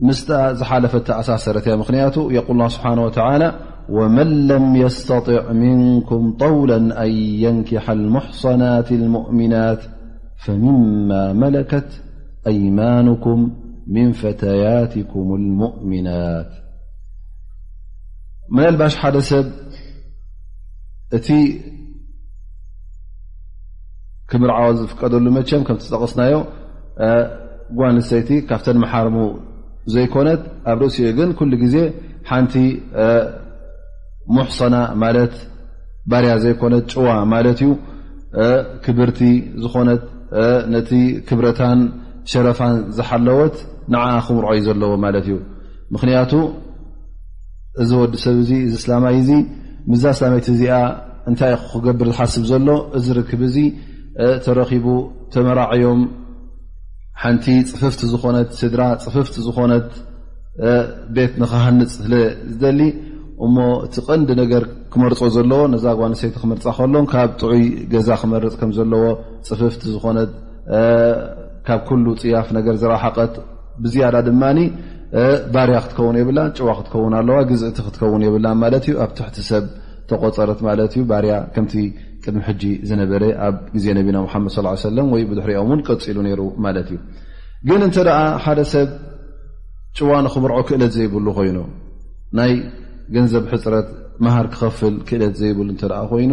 محلفت أسا سرتي منت يقول الله سبحانه وتعالى ومن لم يستطع منكم طولا أن ينكح المحصنات المؤمنات فمما ملكت أيمانكم من فتياتكم المؤمناتمن ل س ክምርዓዋ ዝፍቀደሉ መቸም ከም ዝጠቐስናዮ ጓል ንሰይቲ ካብተን መሓርሙ ዘይኮነት ኣብ ርእሲ ዩ ግን ኩሉ ግዜ ሓንቲ ሙሕሰና ማለት ባርያ ዘይኮነት ጭዋ ማለት እዩ ክብርቲ ዝኾነት ነቲ ክብረታን ሸረፋን ዝሓለወት ንዓ ክምርዖዩ ዘለዎ ማለት እዩ ምክንያቱ እዚ ወዲ ሰብ እዚ እዚ ስላማይ እዚ ምዛ ስላመይቲ እዚኣ እንታይ ክገብር ዝሓስብ ዘሎ እዚ ርክብ እዚ ተረኪቡ ተመራዕዮም ሓንቲ ፅፍፍቲ ዝኾነት ስድራ ፅፍፍቲ ዝኾነት ቤት ንክሃንፅ ስለ ዝደሊ እሞ እቲ ቀንዲ ነገር ክመርፆ ዘለዎ ነዛ ጓንሰይቲ ክምርፃ ከሎ ካብ ጥዑይ ገዛ ክመርፅ ከም ዘለዎ ፅፍፍቲ ዝኾነት ካብ ኩሉ ፅያፍ ነገር ዝረሓቀት ብዝያዳ ድማ ባርያ ክትከውን የብላ ጭዋ ክትከውን ኣለዋ ግዝእቲ ክትከውን የብላ ማለት እዩ ኣብ ትሕቲ ሰብ ተቆፀረት ማለት እዩ ባርያ ከምቲ ቅድሚ ሕጂ ዝነበረ ኣብ ግዜ ነቢና ሓመድ ስ ሰለም ወይ ብድሕሪኦም ውን ቀፂሉ ነይሩ ማለት እዩ ግን እንተ ሓደ ሰብ ጭዋ ንክምርዖ ክእለት ዘይብሉ ኮይኑ ናይ ገንዘብ ሕፅረት መሃር ክኸፍል ክእለት ዘይብሉ እተ ኮይኑ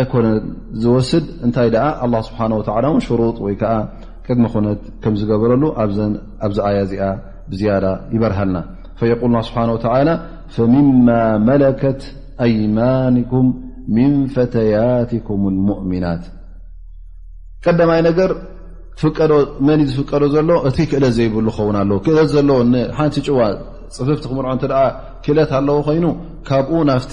ኣይኮነ ዝወስድ እንታይ ደኣ ኣላ ስብሓን ወተላ እውን ሽሩጥ ወይ ከዓ ቅድሚ ኩነት ከም ዝገበረሉ ኣብዚ ኣያ እዚኣ ብዝያዳ ይበርሃልና ፈየቁልና ስብሓን ወተላ ፈምማ መለከት ኣይማንኩም ምን ፈተያትኩም ልሙእሚናት ቀዳማይ ነገር ፍቀዶ መን እዩ ዝፍቀዶ ዘሎ እቲ ክእለት ዘይብሉ ኸውን ኣለዎ ክእለት ዘለዎ ሓንቲ ጭዋ ፅፍፍቲ ክምርዖ እተ ክእለት ኣለዎ ኮይኑ ካብኡ ናፍቲ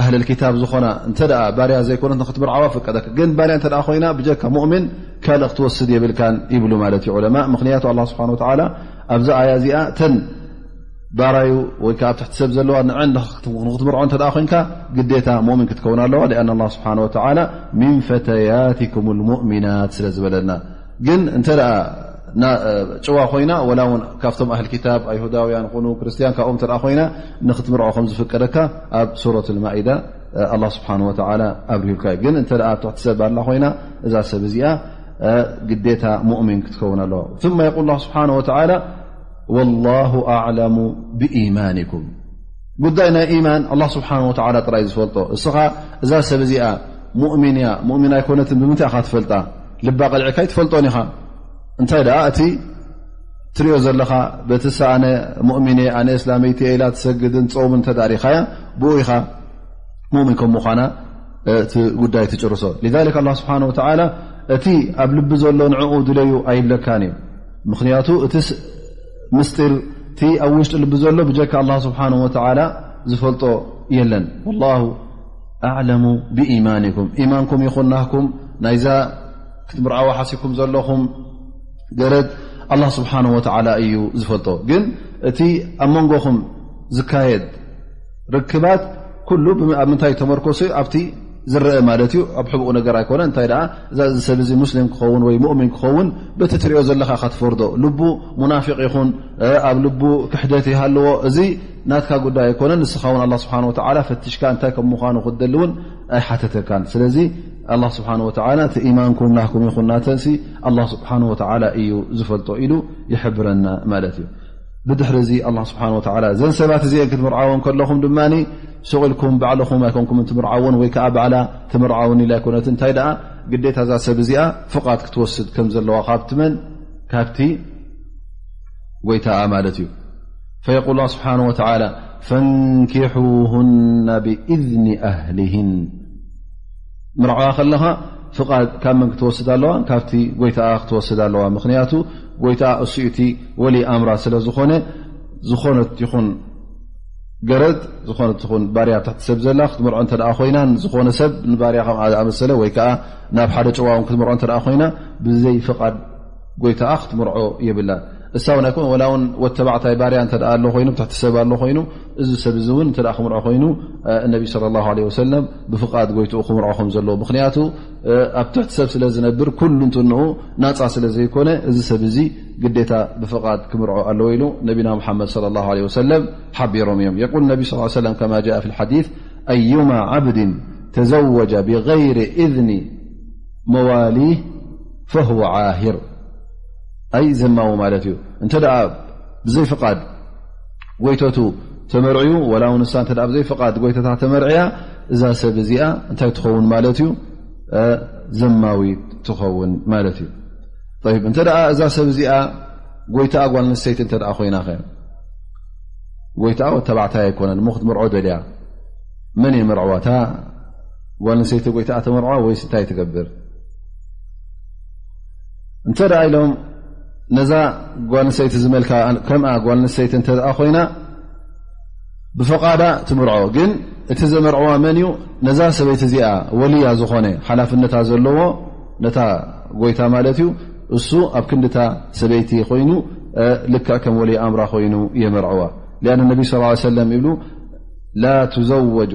ኣህል ክታብ ዝኾና እተ ባርያ ዘይኮነ ክትምርዓዋ ፍቀደ ግን ባርያ እተ ኮይና ብጀካ ሙእምን ካልእ ክትወስድ የብልካን ይብሉ ማለት ዩ ዑለማ ምክንያቱ ኣ ስብሓን ላ ኣብዚ ኣያ እዚኣ ተን ባራዩ ወይከዓ ኣብ ትሕቲ ሰብ ዘለዋ ን ንክትምርዖ እተ ኮንካ ግዴታ ሙእምን ክትከውን ኣለዋ ኣን ስብሓ ወላ ምን ፈተያትኩም ሙእሚናት ስለ ዝበለና ግን እንተ ጭዋ ኮይና ላ ውን ካብቶም ኣህል ክታብ ኣይሁዳውያን ኑ ክርስትያን ካብኦም ተ ኮይና ንክትምርዖ ከም ዝፍቀደካ ኣብ ሱረት ማኢዳ ኣላ ስብሓን ወላ ኣብርህልካ እዩ ግን እተ ትሕቲ ሰብ ኣላ ኮይና እዛ ሰብ እዚኣ ግዴታ ሙእሚን ክትከውን ኣለዋ ትማ የቁል ስብሓ ወላ ወላሁ ኣዕለሙ ብኢማንኩም ጉዳይ ናይ ኢማን ኣላ ስብሓ ወላ ጥራይ ዝፈልጦ እስኻ እዛ ሰብ እዚኣ ሙእሚን እያ ሙእሚን ኣይኮነትን ብምንታይ ኢካ ትፈልጣ ልባ ቀልዕካ ኣይትፈልጦን ኢኻ እንታይ ደኣ እቲ ትሪኦ ዘለኻ በቲ ሰኣነ ሙእሚን እየ ኣነ እስላመይቲ እየ ኢላ ትሰግድን ፀውምን እንተዳሪኻያ ብኡ ኢኻ ሙእሚን ከም ምዃና እቲ ጉዳይ ትጭርሶ ሊዛሊክ ኣላ ስብሓን ወተዓላ እቲ ኣብ ልቢ ዘሎ ንዕኡ ድለዩ ኣይብለካን እዩ ምኽንያቱ እቲ ምስጢር እቲ ኣብ ውሽጢ ልቢ ዘሎ ብጀካ ኣላ ስብሓን ወተዓላ ዝፈልጦ የለን ላ ኣዕለሙ ብኢማኒኩም ኢማንኩም ይኹን ናኩም ናይዛ ክትምርዓዊ ሓሲብኩም ዘለኹም ገረድ ኣላ ስብሓን ወተዓላ እዩ ዝፈልጦ ግን እቲ ኣብ መንጎኹም ዝካየድ ርክባት ኩሉ ኣብ ምንታይ ተመርኮሱ ዩ ኣብቲ ዝረአ ማለት እዩ ኣብ ሕብኡ ነገር ኣይኮነ እንታይ ደኣ እዛ እዚ ሰብ እዚ ሙስሊም ክኸውን ወይ ሙእሚን ክኸውን በቲ ትሪኦ ዘለካ ካትፈርዶ ልቡ ሙናፊቅ ይኹን ኣብ ልቡ ክሕደት ይሃለዎ እዚ ናትካ ጉዳይ ኣይኮነን ንስኻ ውን ኣላ ስብሓን ወተላ ፈትሽካ እንታይ ከም ምዃኑ ክትደሊ እውን ኣይሓተተካን ስለዚ ኣላ ስብሓን ወተላ እቲ ኢማንኩም ናኩም ይኹን ናተንሲ ኣላ ስብሓን ወተላ እዩ ዝፈልጦ ኢሉ ይሕብረና ማለት እዩ ብድሕሪ እዚ ኣላ ስብሓን ወተላ እዘን ሰባት እዚአን ክትምርዓወን ከለኹም ድማ ሱቕ ኢልኩም ባዕልኹም ኣይኮንኩም ትምርዓወን ወይ ከዓ ባዕላ ትምርዓወን ኢላ ኣይኮነት እንታይ ደኣ ግዴታ እዛ ሰብ እዚኣ ፍቓድ ክትወስድ ከም ዘለዋ ካብቲ መን ካብቲ ጎይታኣ ማለት እዩ ፈየቁል ላ ስብሓን ወተላ ፈንኪሑና ብእዝኒ ኣህሊህን ምርዓዋ ከለኻ ፍቓድ ካብ መን ክትወስድ ኣለዋ ካብቲ ጎይታኣ ክትወስድ ኣለዋ ምክንያቱ ጎይታኣ እሱኡቲ ወሊ ኣምራ ስለ ዝኾነ ዝኾነት ይኹን ገረድ ዝኾነት ይኹን ባርያ ትሕቲ ሰብ ዘላ ክትምርዖ እተ ኮይና ዝኾነ ሰብ ንባርያ ከምኣ ዝኣመሰለ ወይ ከዓ ናብ ሓደ ጭዋውን ክትምርዖ እተ ኮይና ብዘይ ፍቓድ ጎይታኣ ክትምርዖ የብላን እሳ ውን ኣይኮ ላ ውን ወ ተባዕታይ ባርያ እተ ኣሎ ኮይኑ ትሕቲ ሰብ ኣሎ ኮይኑ እዚ ሰብ እዚ እውን እ ክምርዖ ኮይኑ እነቢ ለ ላ ለ ወሰለም ብፍቓድ ጎይትኡ ክምርዖ ከም ዘለዎ ምክንያቱ ኣብ ትሕቲ ሰብ ስለ ዝነብር ኩሉ እንትንኡ ናፃ ስለ ዘይኮነ እዚ ሰብ እዚ ግዴታ ብፍቓድ ክምርዖ ኣለዎ ኢሉ ነቢና ሓመድ ለ ላ ለ ወሰለም ሓቢሮም እዮም የል ነቢ ስ ሰለም ከማ ጃ ፊ ሓዲ ኣዩማ ዓብድን ተዘወጃ ብغይር እዝኒ መዋሊ ፈህወ ዓሂር ኣይ ዘማዊ ማለት እዩ እንተ ብዘይ ፍቓድ ጎይተቱ ተመርዕዩ ወላ ው ንሳ እ ብዘይ ፍቓድ ጎይተታ ተመርዕያ እዛ ሰብ እዚኣ እንታይ ትኸውን ማለት እዩ ዘማዊ ትኸውን ማለት እዩ ይ እንተ እዛ ሰብ እዚኣ ጎይታ ጓል ንሰይቲ እተ ኮይና ከ ጎይታ ወተባዕታይ ኣይኮነን ሞ ክትምርዖ ደልያ መን የመርዕዋታ ጓል ንሰይቲ ጎይታኣ ተመርዖ ወይስ እንታይ ትገብር እንተ ኢሎም ነዛ ጓል ንሰይቲ ዝመልካ ከም ጓል ንሰይቲ እተ ኮይና ብፈቓዳ ትምርዖ ግን እቲ ዘመርዕዋ መን እዩ ነዛ ሰበይቲ እዚኣ ወልያ ዝኾነ ሓላፍነታ ዘለዎ ነታ ጎይታ ማለት እዩ እሱ ኣብ ክንዲታ ሰበይቲ ኮይኑ ልክ ከም ወልይ ኣምራ ኮይኑ የመርዕዋ ኣ ነቢ ስ ሰለም ይብሉ ላ ትዘወጁ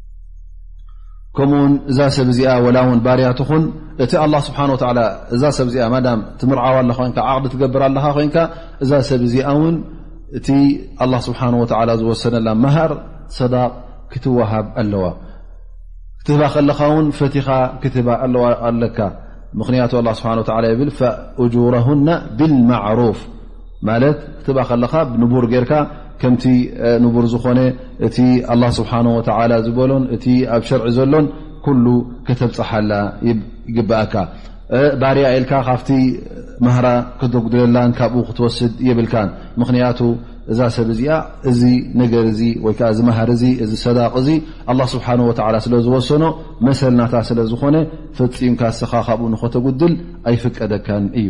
ከምኡ ውን እዛ ሰብ እዚኣ ወላ ውን ባርያ ትኹን እቲ ኣላ ስብሓን ወላ እዛ ሰብ እዚኣ ማዳም ትምርዓዋ ኣለ ኮንካ ዓቕዲ ትገብር ኣለኻ ኮይንካ እዛ ሰብ እዚኣ ውን እቲ ኣላ ስብሓን ወላ ዝወሰነላ መሃር ሰዳቕ ክትወሃብ ኣለዋ ክትህባ ከለኻ ውን ፈቲኻ ክትህባ ኣለዋ ኣለካ ምኽንያቱ ኣላ ስብሓን ወላ ይብል ፈእጁረሁና ብልማዕሩፍ ማለት ክትባ ከለኻ ንቡር ጌርካ ከምቲ ንቡር ዝኾነ እቲ ኣላ ስብሓን ወተላ ዝበሎን እቲ ኣብ ሸርዒ ዘሎን ኩሉ ከተብፅሓላ ይግብኣካ ባርያ ኢልካ ካብቲ ማህራ ክተጉድለላን ካብኡ ክትወስድ የብልካን ምኽንያቱ እዛ ሰብ እዚኣ እዚ ነገር እዚ ወይከዓ እዚ ማሃር እዚ እዚ ሰዳቅ እዚ ኣላ ስብሓን ወተላ ስለ ዝወሰኖ መሰልናታ ስለ ዝኾነ ፈፂምካ ስኻ ካብኡ ንኸተጉድል ኣይፍቀደካን እዩ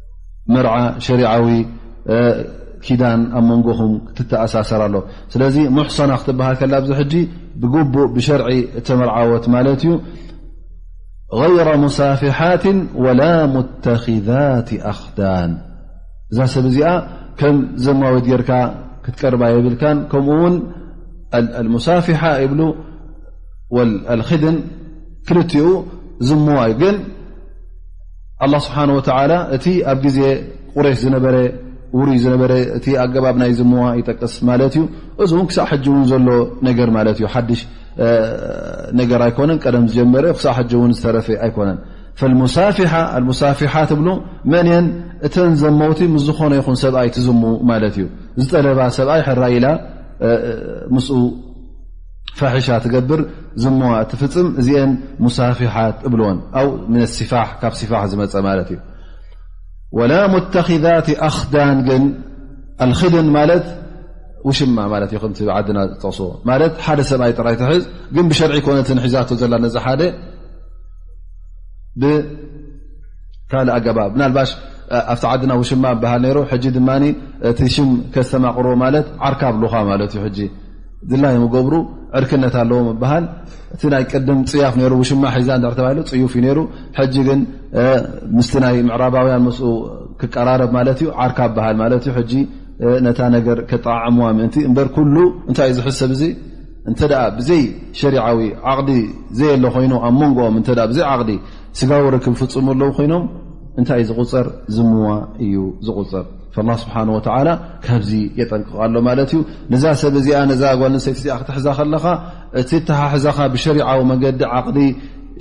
መርዓ ሸሪዓዊ ኪዳን ኣብ መንጎኹም ክትተኣሳሰር ኣሎ ስለዚ ሙሕሰና ክትበሃል ከላ ኣብዚ ሕጂ ብግቡእ ብሸርዒ እተመርዓወት ማለት እዩ غይረ ሙሳፊሓት ወላ ሙተኪዛት ኣክዳን እዛ ሰብ እዚኣ ከም ዘማዊት ጌርካ ክትቀርባ የብልካን ከምኡ ውን ሙሳፊሓ ይብሉ ክድን ክልትኡ ዝሙዋ እዩ ግን ኣላ ስብሓን ወተላ እቲ ኣብ ግዜ ቁሬሽ ዝነበረ ውሩይ ዝነበረ እቲ ኣገባብ ናይ ዝምዋ ይጠቅስ ማለት እዩ እዚ እውን ክሳዕ ሕጂ እውን ዘሎ ነገር ማለት እዩ ሓድሽ ነገር ኣይኮነን ቀደም ዝጀመረ ዩ ክሳዕ ሕጂ እውን ዝተረፈ ኣይኮነን ፈልሙሳፊሓ ኣልሙሳፊሓ ትብሉ መን እየን እተን ዘመውቲ ምስ ዝኾነ ይኹን ሰብኣይ ትዝሙ ማለት እዩ ዝጠለባ ሰብኣይ ሕራይ ኢላ ምስ ፋሒሻ ትገብር ዝሙዋ እትፍፅም እዚአን ሙሳፊሓት እብልወን ኣው ም ስፋሕ ካብ ስፋሕ ዝመፀ ማለት እዩ ወላ ሙተኪዛት ኣክዳን ግን ኣልክድን ማለት ውሽማ ማለት እዩ ከምቲ ብዓድና ዝጠቕስዎ ማለት ሓደ ሰብኣይ ጥራይ ትሕዝ ግን ብሸርዒ ኮነት ሒዛቶ ዘላ ነዚ ሓደ ብካልእ ኣገባብ ምናልባሽ ኣብቲ ዓድና ውሽማ ብሃል ነይሩ ሕጂ ድማ እቲ ሽም ከዝተማቅርዎ ማለት ዓርካ ኣብሉካ ማለት እዩ ሕጂ ድላዮም ይገብሩ ዕርክነት ኣለዎ ምበሃል እቲ ናይ ቅድም ፅያፍ ሩ ውሽማ ሒዛ ተባሂሉ ፅዩፍ እዩ ሩ ሕጂ ግን ምስቲ ናይ ምዕራባውያን ምስ ክቀራረብ ማለት እዩ ዓርካ በሃል ማለት እዩ ሕጂ ነታ ነገር ከጠዓዕምዋ ምእንቲ እምበር ኩሉ እንታይ እዩ ዝሕሰብ እዙ እንተ ብዘይ ሸሪዓዊ ዓቕዲ ዘየለ ኮይኑ ኣብ መንጎኦም እተ ብዘይ ዓቕዲ ስጋዊ ርክብ ፍፁሙ ኣለዉ ኮይኖም እንታይ እዩ ዝቁፀር ዝምዋ እዩ ዝቁፅር ላ ስብሓን ወተላ ካብዚ የጠንቅቕ ኣሎ ማለት እዩ ንዛ ሰብ እዚኣ ነዛ ጓል ንሰይቲ እዚኣ ክትሕዛ ከለኻ እቲ ተሓሕዛኻ ብሸሪዓዊ መገዲ ዓቕዲ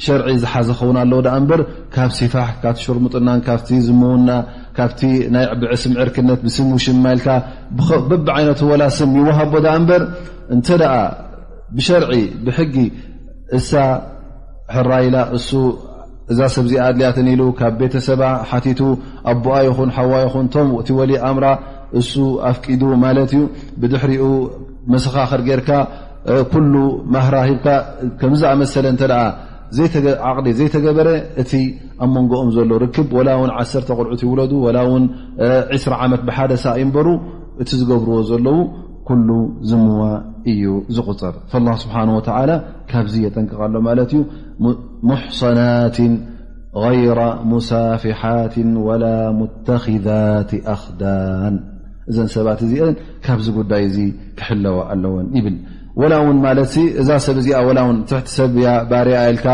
ሸርዒ ዝሓዘ ኸውን ኣለዉ ዳኣ እምበር ካብ ሲፋሕ ካብቲ ሽርሙጥናን ካብቲ ዝምውና ካብቲ ናይ ብዕስም ዕርክነት ብስም ውሽማ ኢልካ በቢ ዓይነቱ ወላ ስም ይወሃቦ ዳኣ እምበር እንተ ደኣ ብሸርዒ ብሕጊ እሳ ሕራይላ እሱ እዛ ሰብ እዚኣ ኣድልያትኒ ኢሉ ካብ ቤተሰባ ሓቲቱ ኣቦኣ ይኹን ሓዋ ይኹን ቶም እቲ ወሊ ኣምራ እሱ ኣፍቂዱ ማለት እዩ ብድሕሪኡ መሰኻኽር ጌርካ ኩሉ ማህራ ሂብካ ከምዝኣመሰለ እተ ዓቕዲ ዘይተገበረ እቲ ኣብ መንጎኦም ዘሎ ርክብ ወላ ውን ዓሰ ቁልዑት ይውለዱ ወላ ውን ዕስ ዓመት ብሓደ ሳእ ይንበሩ እቲ ዝገብርዎ ዘለዉ ኩሉ ዝምዋ እዩ ዝቁፅር ላ ስብሓን ወተላ ካብዚ የጠንቅቀሎ ማለት እዩ ሙሕሰናት غይራ ሙሳፍሓት ወላ ሙተኪዛት ኣክዳን እዘን ሰባት እዚአን ካብዚ ጉዳይ እዚ ክሕለዋ ኣለወን ይብል ወላ ውን ማለት እዛ ሰብ እዚኣ ላ ውን ትሕቲ ሰብ ያ ባርያ ኢልካ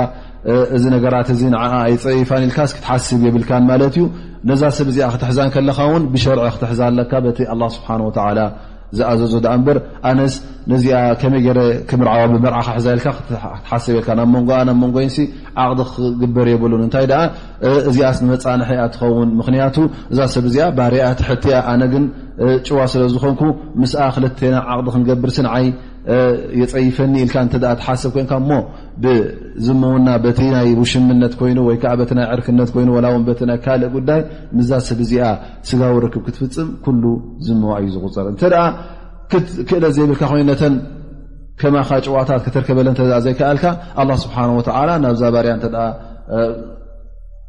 እዚ ነገራት እዚ ንዓ ኣይፀይፋን ኢልካ ክትሓስብ የብልካን ማለት እዩ ነዛ ሰብ እዚኣ ክትሕዛን ከለካ ውን ብሸርዒ ክትሕዛ ኣለካ በቲ ኣላ ስብሓን ወተላ ዝኣዘዞ ድኣ እምበር ኣነስ ነዚኣ ከመይ ገረ ክምርዓዋ ብመርዓ ክሕዛ ኢልካ ክትሓሰብ የልካ ናብ መንጎኣ ናብ መንጎይንሲ ዓቕዲ ክግበር የብሉን እንታይ ደኣ እዚኣስ ንመፃንሐ እያ ትኸውን ምክንያቱ እዛ ሰብ እዚኣ ባህርያ ትሕት እያ ኣነ ግን ጭዋ ስለ ዝኾንኩ ምስኣ ክልተና ዓቕዲ ክንገብር ስንዓይ የፀይፈኒ ኢልካ እንተ ትሓስብ ኮንካ እሞ ብዝምውና በቲ ናይ ውሽምነት ኮይኑ ወይከዓ በቲ ናይ ዕርክነት ኮይኑ ወላ ውን በቲ ናይ ካልእ ጉዳይ ምዛ ሰብ እዚኣ ስጋዊ ርክብ ክትፍፅም ኩሉ ዝምዋ እዩ ዝቁፀር እንተ ክእለት ዘይብልካ ኮይኑ ነተን ከማካ ጭዋታት ከተርከበለ እተ ዘይከኣልካ ኣላ ስብሓን ወተላ ናብዛ ባርያ እተ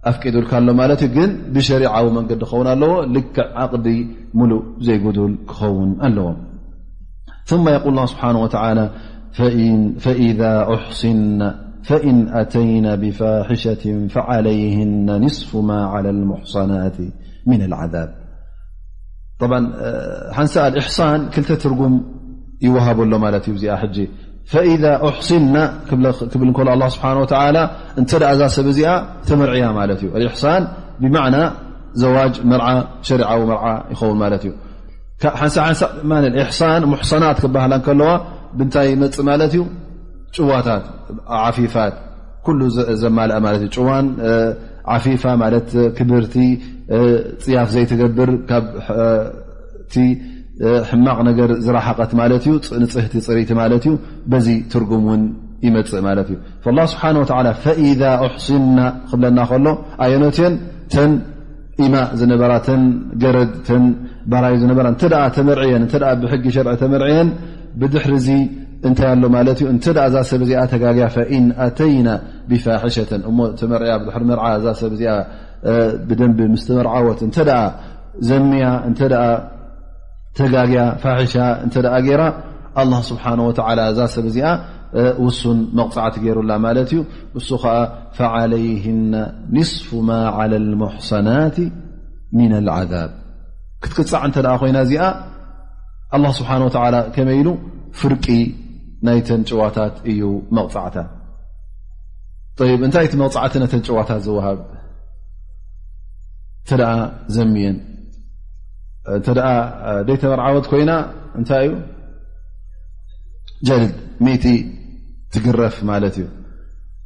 ኣፍቂዱልካ ኣሎ ማለት እዩ ግን ብሸሪዓዊ መንገዲ ክኸውን ኣለዎ ልክዕ ዓቅዲ ሙሉእ ዘይጉዱል ክኸውን ኣለዎ ثم يقول الله سبحانه وتعلى فإن أتين بفاحشة فعليهن نصف ما على المحصنات من العذاب ن الإحان كل ترم يوهبله فإذا أحصن الله سبحنه وتلى ت أ سب تمرعي اإحن بمعنى زواج ر شرع ر يون ካብ ሓንሳሓንሳ ድማ እሕሳን ሙሕሰናት ክበሃላ ከለዋ ብንታይ መፅ ማለት እዩ ጭዋታት ዓፊፋት ኩሉ ዘማልኣ ማለት እዩ ጭዋን ዓፊፋ ማለት ክብርቲ ፅያፍ ዘይትገብር ካብቲ ሕማቕ ነገር ዝረሓቐት ማለት እዩ ንፅህቲ ፅሪቲ ማለት እዩ በዚ ትርጉም እውን ይመፅእ ማለት እዩ ላ ስብሓን ወላ ፈኢዛ ኣሕስና ክብለና ከሎ ኣየኖትየን ተን ኢማ ዝነበራ ተን ገረድ ተን ባራዩ ዝነበራ እተ ተመርዕየን እተ ብሕጊ ሸርዐ ተመርዕየን ብድሕሪ ዚ እንታይ ኣሎ ማለት እዩ እንተ እዛ ሰብ እዚኣ ተጋግያ ፈኢን ኣተይና ብፋሒሸተን እሞ ተመርያ ብድሕሪ መርዓ እዛ ሰብ እዚኣ ብደንቢ ምስ ተመርዓወት እንተ ዘምያ እንተ ተጋግያ ፋሒሻ እንተ ገይራ ኣላ ስብሓን ወተላ እዛ ሰብ እዚኣ ውሱን መቕፃዕቲ ገይሩላ ማለት እዩ እሱ ከዓ ፈዓለይህና ንስፉ ማ ዓላ ልሙሕሰናት ምና ልዓዛብ ክትቅፃዕ እንተ ኮይና እዚኣ ኣላ ስብሓን ወተላ ከመይ ኢሉ ፍርቂ ናይተን ጭዋታት እዩ መቕፃዕታ ይ እንታይ እቲ መቕፃዕቲ ነተን ጭዋታት ዝወሃብ እተ ዘምየን እተ ደይተመርዓወት ኮይና እንታይ እዩ ጀልድ ሚእቲ ትግረፍ ማለት እዩ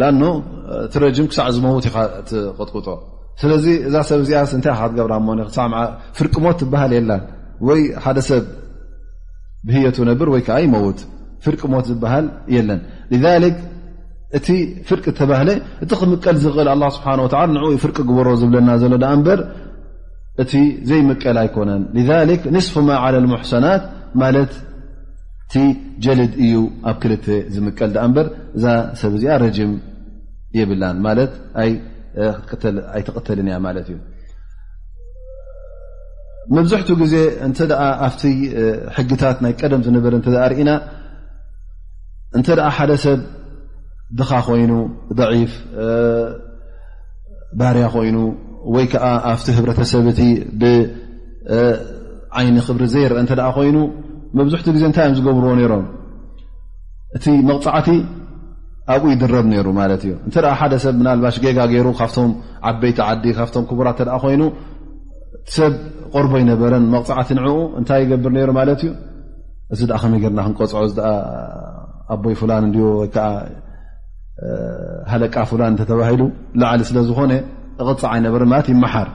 ላኖ እቲ ረጅም ክሳዕ ዝመውት ኢኻ ትቕጥቁጦ ስለዚ እዛ ሰብ እዚኣ እንታይ ክትገብራ ሞ ፍርቂ ሞት ትበሃል የላን ወይ ሓደ ሰብ ብህየቱ ነብር ወይ ከዓ ይመውት ፍርቂ ሞት ዝበሃል የለን እቲ ፍርቂ ዝተባህለ እቲ ክምቀል ዝኽእል ኣላ ስብሓን ወላ ንኡ ፍርቂ ግበሮ ዝብለና ዘሎ ዳኣ እምበር እቲ ዘይምቀል ኣይኮነን ን ስፉ ማ ዓለ ሙሕሰናት ማለት እቲ ጀልድ እዩ ኣብ ክልተ ዝምቀል ድኣ እምበር እዛ ሰብ እዚኣ ረጅም የብላን ማለት ኣይትቕተልን እያ ማለት እዩ መብዝሕቱ ግዜ እንተ ኣብቲ ሕግታት ናይ ቀደም ዝነበረ እተ ርእና እንተ ሓደ ሰብ ድኻ ኮይኑ ضዒፍ ባርያ ኮይኑ ወይ ከዓ ኣብቲ ህብረተሰብ እቲ ዓይኒ ክብሪ ዘይረአ እተ ኮይኑ መብዝሕትኡ ግዜ እንታይ እዮም ዝገብርዎ ነይሮም እቲ መቕፃዕቲ ኣብኡ ይድረብ ነይሩ ማለት እዩ እንተ ሓደ ሰብ ምናልባሽ ጌጋ ገይሩ ካብቶም ዓበይቲ ዓዲ ካብቶም ክቡራት እተ ኮይኑ ሰብ ቆርቦ ይነበረን መቕፃዕቲ ንኡ እንታይ ይገብር ነይሩ ማለት እዩ እዚ ኣ ከመይ ገርና ክንቀፅዖ እዚ ኣቦይ ፍላን እንዲ ወይከዓ ሃለቃ ፍላን እተተባሂሉ ላዓሊ ስለ ዝኾነ እቕፃዕ ኣይነበረን ማለት ይመሓር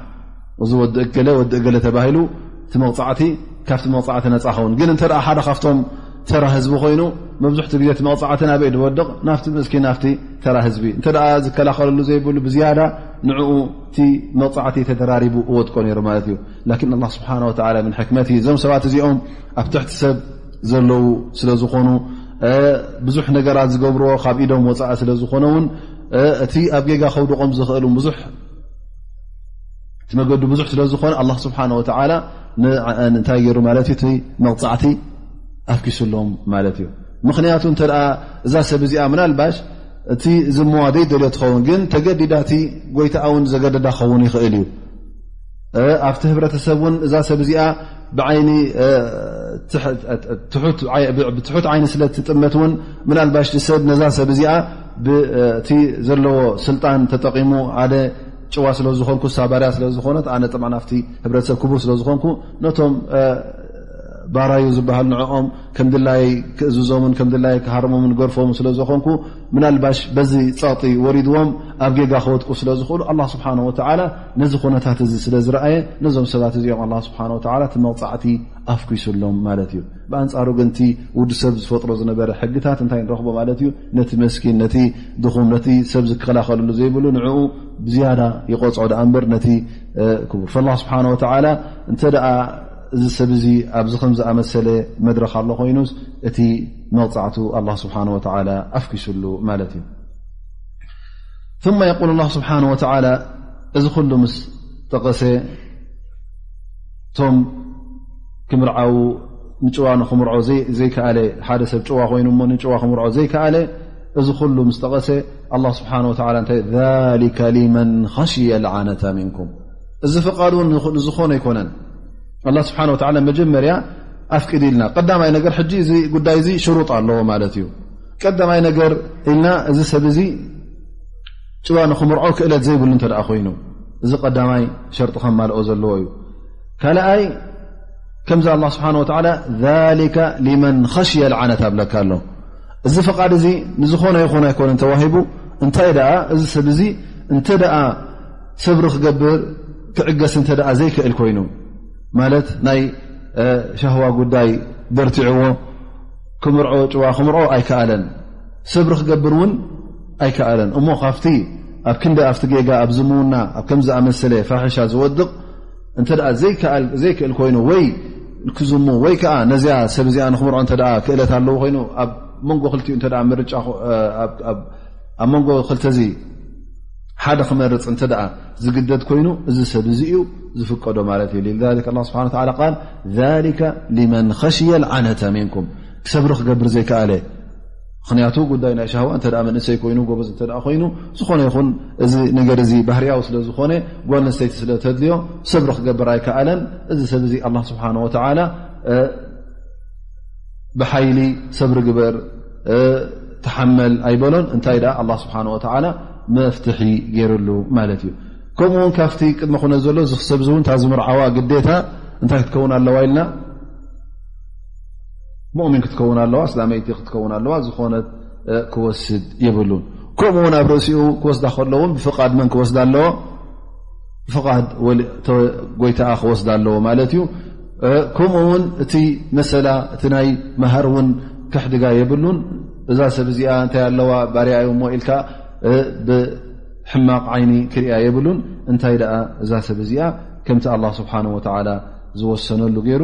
እዚ ወዲ እገለ ወዲ እገለ ተባሂሉ እቲ መቕፃዕቲ ካብቲ መቕፃዕቲ ነፃ ኸውን ግን እንተ ሓደ ካብቶም ተራ ህዝቢ ኮይኑ መብዝሕትኡ ግዜ እቲ መቕፃዕቲ ናበይ ድወድቕ ናፍቲ ምስኪ ናፍቲ ተራ ህዝቢ እንተ ዝከላኸለሉ ዘይብሉ ብዝያዳ ንዕኡ እቲ መቕፃዕቲ ተደራሪቡ እወድቆ ነይሩ ማለት እዩ ላኪን ኣላ ስብሓን ወላ ምን ሕክመት እዞም ሰባት እዚኦም ኣብ ትሕቲ ሰብ ዘለዉ ስለ ዝኾኑ ብዙሕ ነገራት ዝገብርዎ ካብ ኢዶም ወፃኢ ስለ ዝኾነ እውን እቲ ኣብ ጌጋ ከውድቖም ዝኽእል ብዙሕ እቲ መገዱ ብዙሕ ስለ ዝኾነ ኣላ ስብሓን ወተላ ንኣን እንታይ ገይሩ ማለት እዩ እቲ መቕፃዕቲ ኣፍኪስሎም ማለት እዩ ምኽንያቱ እንተ እዛ ሰብ እዚኣ ምናልባሽ እቲ ዝሞዋ ዘይደልዮ ትኸውን ግን ተገዲዳ እቲ ጎይታኣ ውን ዘገደዳ ክኸውን ይኽእል እዩ ኣብቲ ህብረተሰብ ውን እዛ ሰብ እዚኣ ብትሑት ዓይኒ ስለ ትጥመት ውን ምናልባሽ ሰብ ነዛ ሰብ እዚኣ ብቲ ዘለዎ ስልጣን ተጠቂሙ ሓደ ጭዋ ስለ ዝኾንኩ ሳ ባርያ ስለ ዝኾነት ኣነ ጥምዕ ናፍቲ ህብረተሰብ ክቡር ስለ ዝኾንኩ ነቶም ባራዩ ዝበሃል ንዕኦም ከም ድላይ ክእዝዞምን ከም ድላይ ክሃርሞምን ገርፎም ስለ ዝኾንኩ ምናልባሽ በዚ ፀቕጢ ወሪድዎም ኣብ ጌጋ ክወድቁ ስለ ዝኽእሉ ኣላ ስብሓን ወተዓላ ነዚ ኩነታት እዚ ስለ ዝረኣየ ነዞም ሰባት እዚኦም ኣላ ስብሓን ወተዓላ እቲ መቕፃዕቲ ኣፍኲሱሎም ማለት እዩ ብኣንፃሩ ግንቲ ውዲ ሰብ ዝፈጥሮ ዝነበረ ሕግታት እንታይ ንረኽቦ ማለት እዩ ነቲ መስኪን ነቲ ድኹም ነቲ ሰብ ዝከላኸልሉ ዘይብሉ ንዕኡ ብዝያዳ ይቆፅዖ ድኣ እምበር ነቲ ክቡር ላ ስብሓን ወተላ እንተ ደኣ እዚ ሰብ እዚ ኣብዚ ከም ዝኣመሰለ መድረኽ ኣሎ ኮይኑስ እቲ መቕፃዕቱ ኣላ ስብሓን ወተላ ኣፍኪስሉ ማለት እዩ ثማ የቁል ላ ስብሓን ወተላ እዚ ኩሉ ምስ ጠቐሰ እቶም ክምርዓው ንጭዋ ንክምርዖ ዘይከኣለ ሓደ ሰብ ጭዋ ኮይኑ ሞ ንጭዋ ክምርዖ ዘይከኣለ እዚ ኩሉ ምስ ጠቐሰ ኣላ ስብሓን ወላ እንታይ ሊከ ሊመን ኸሽየ ዓነታ ምንኩም እዚ ፍቓድ እውን ንዝኾነ ኣይኮነን ኣላ ስብሓን ወላ መጀመርያ ኣፍቅድ ኢልና ቀዳማይ ነገር ሕጂ እዚ ጉዳይ እዚ ሽሩጥ ኣለዎ ማለት እዩ ቀዳማይ ነገር ኢልና እዚ ሰብ እዚ ጭዋ ንክምርዖ ክእለት ዘይብሉ እንተደኣ ኮይኑ እዚ ቀዳማይ ሸርጢ ከማልኦ ዘለዎ እዩ ካልኣይ ከምዚ ኣላ ስብሓን ወተላ ሊከ ሊመን ኸሽየ ልዓነት ኣብለካ ኣሎ እዚ ፍቓድ እዚ ንዝኾነ ይኹን ኣይኮነ ተዋሂቡ እንታይ ደኣ እዚ ሰብ እዚ እንተ ደኣ ሰብሪ ክገብር ክዕገስ እንተ ደኣ ዘይክእል ኮይኑ ማለት ናይ ሻህዋ ጉዳይ በርትዕዎ ክምርዖ ጭዋ ክምርዖ ኣይከኣለን ሰብሪ ክገብር እውን ኣይከኣለን እሞ ካብቲ ኣብ ክንዲ ኣብቲ ጌጋ ኣብ ዝምውና ኣብ ከም ዝኣመሰለ ፋሒሻ ዝወድቕ እንተ ዘይክእል ኮይኑ ወይ ክዝሙ ወይ ከዓ ነዚኣ ሰብ እዚኣ ንክምርዖ እተ ክእለት ኣለዎ ኮይኑ ኣብ መንጎ ክልቲኡ እተ ርኣብ መንጎ ክልተዚ ሓደ ክመርፅ እንተ ዝግደድ ኮይኑ እዚ ሰብ እዚ እዩ ዝፍቀዶ ማለት እዩ ስብሓ ቃል ሊመን ኸሽየ ዓነተ ምንኩም ሰብሪ ክገብር ዘይከኣለ ምክንያቱ ጉዳይ ናይ ሻዋ እተ መንእሰይ ኮይኑ ጎበዝ እተ ኮይኑ ዝኾነ ይኹን እዚ ነገር እዚ ባህርያዊ ስለ ዝኾነ ጓል ንስተይቲ ስለ ተድልዮ ሰብሪ ክገብር ኣይከኣለን እዚ ሰብ እዚ ኣላ ስብሓን ወተላ ብሓይሊ ሰብሪ ግበር ተሓመል ኣይበሎን እንታይ ደኣ ኣላ ስብሓን ወተላ መፍትሒ ገይርሉ ማለት እዩ ከምኡ ውን ካብቲ ቅድሚ ኩነ ዘሎ ዝክሰብዚ እውን እታ ዝምርዓዋ ግዴታ እንታይ ክትከውን ኣለዋ ኢልና ሙእሚን ክትከውን ኣለዋ ስላመይቲ ክትከውን ኣለዋ ዝኾነት ክወስድ የብሉን ከምኡ ውን ኣብ ርእሲኡ ክወስዳ ከለውን ብፍቓድ መን ክወስዳ ኣለዎ ብፍቓድ ጎይታኣ ክወስዳ ኣለዎ ማለት እዩ ከምኡ ውን እቲ መሰላ እቲ ናይ መሃር እውን ክሕድጋ የብሉን እዛ ሰብ እዚኣ እንታይ ኣለዋ ባርያ ዩ እሞ ኢልካ ብሕማቕ ዓይኒ ክርያ የብሉን እንታይ ደኣ እዛ ሰብ እዚኣ ከምቲ ኣላ ስብሓን ወተዓላ ዝወሰነሉ ገይሩ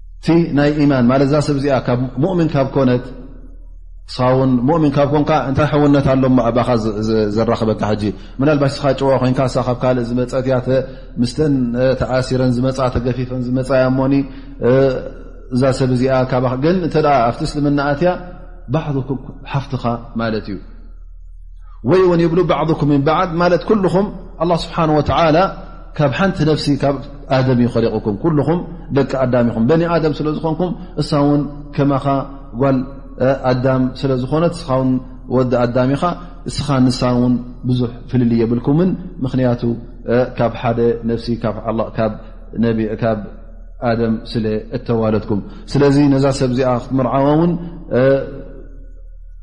እቲ ናይ ኢማን ማለት እዛ ሰብ እዚኣ ካብ ሙእምን ካብ ኮነት ሳውን ሙእምን ካብ ኮንካ እንታይ ሕውነት ኣሎ ኣባኻ ዘራኽበካ ሕጂ ምናልባሽ ስኻ ጭዋ ኮንካ ሳ ካብ ካልእ ዝመፀት እያ ምስተን ተኣሲረን ዝመፃ ተገፊፈን ዝመፃ እያ ሞኒ እዛ ሰብ እዚኣ ካባ ግን እተ ኣብቲ እስልምናኣትያ ባዕኩም ሓፍትኻ ማለት እዩ ወይ እውን ይብሉ ባዕኩም ን ባዓድ ማለት ኩልኹም ኣላ ስብሓን ወተላ ካብ ሓንቲ ነፍሲ ካብ ኣደም እዩ ኸሊቕኩም ኩልኹም ደቂ ኣዳም ኢኹም በኒ ኣደም ስለ ዝኾንኩም እሳ ውን ከማኻ ጓል ኣዳም ስለ ዝኾነት እስኻ ውን ወዲ ኣዳም ኢኻ እስኻ ንሳ ውን ብዙሕ ፍልል የብልኩምን ምኽንያቱ ካብ ሓደ ነፍሲ ካብ ኣደም ስለ እተዋለድኩም ስለዚ ነዛ ሰብ እዚኣ ክትምርዓዋ ውን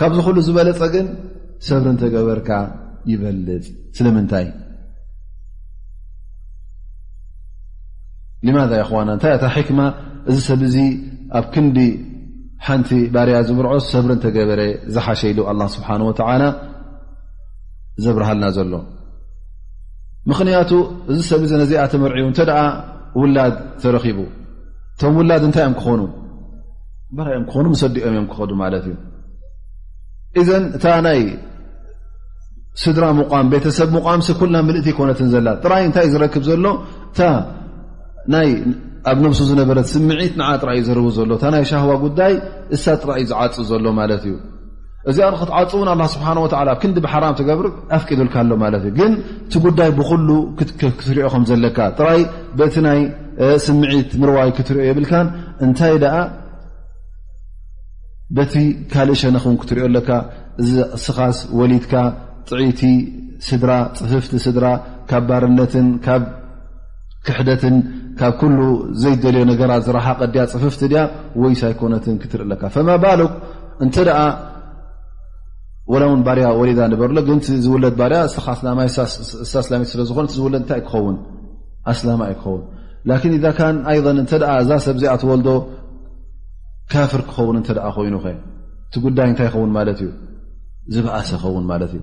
ካብዚ ኩሉ ዝበለፀ ግን ሰብሪ እንተገበርካ ይበልፅ ስለምንታይ ማذ ይዋና እንታይ እታ ሕክማ እዚ ሰብ እዚ ኣብ ክንዲ ሓንቲ ባርያ ዝብርዖ ሰብሪ እንተገበረ ዝሓሸ ኢሉ ኣላ ስብሓን ወተላ ዘብርሃልና ዘሎ ምኽንያቱ እዚ ሰብ እዚ ነዚኣ ተመርዕቡ እንተ ውላድ ተረኪቡ እቶም ውላድ እንታይ እዮም ክኾኑ በራዮም ክኾኑ ምሰዲኦም እዮም ክኸዱ ማለት እዩ እዘን እታ ናይ ስድራ ምቋም ቤተሰብ ምቋም ኩልና ምልእቲ ይኮነትን ዘላ ጥራይ እንታይ ዝረክብ ዘሎ እታ ናይ ኣብ ነብሱ ዝነበረት ስምዒት ንዓ ጥራይ እዩ ዘርቡ ዘሎ እታ ናይ ሻህዋ ጉዳይ እሳ ጥራይ እዩ ዝዓፅ ዘሎ ማለት እዩ እዚኣ ንክትዓፁ እውን ኣላ ስብሓን ወላ ኣብ ክንዲ ብሓራም ትገብር ኣፍቂዱልካ ኣሎ ማለት እዩ ግን እቲ ጉዳይ ብኩሉ ክትሪኦ ከም ዘለካ ጥራይ በቲ ናይ ስምዒት ምርዋይ ክትሪኦ የብልካን እንታይ ደኣ በቲ ካልእ ሸነክ እውን ክትሪኦ ኣለካ እዚ ስኻስ ወሊድካ ጥዒቲ ስድራ ፅፍፍቲ ስድራ ካብ ባርነትን ካብ ክሕደትን ካብ ኩሉ ዘይደልዮ ነገራት ዝረሓቀ ድያ ፅፍፍቲ ድያ ወይስ ኣይኮነትን ክትርኢ ኣለካ ፈማ ባሉቅ እንተ ደኣ ወላ እውን ባርያ ወሊዳ ንበርሎ ግን ቲ ዝውለድ ባርያ እስኻ ኣስላማይ እሳ ኣስላሚት ስለ ዝኾነ ዝውለድ እንታይ ክኸውን ኣስላማ እዩ ክኸውን ላኪን ኢዛ ካን ኣይን እንተ እዛ ሰብ እዚኣ ትወልዶ ካፍር ክኸውን እንተ ኮይኑ ኸ እቲ ጉዳይ እንታይ ይኸውን ማለት እዩ ዝበእሰ ኸውን ማለት እዩ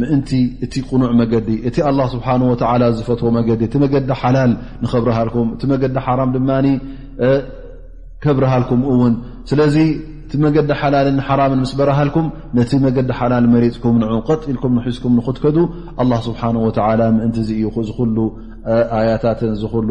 ምእንቲ እቲ ቅኑዕ መገዲ እቲ ኣላ ስብሓን ወተዓላ ዝፈትዎ መገዲ እቲ መገዲ ሓላል ንኸብርሃልኩም እቲ መገዲ ሓራም ድማ ከብርሃልኩም እውን ስለዚ እቲ መገዲ ሓላልን ሓራምን ምስ በረሃልኩም ነቲ መገዲ ሓላል መሪፅኩም ንዑ ቀጥ ኢልኩም ንሒዝኩም ንኽትከዱ ኣላ ስብሓን ወተዓላ ምእንቲ ዚእዩኹ ዝኽሉ ኣያታትን ዝኽሉ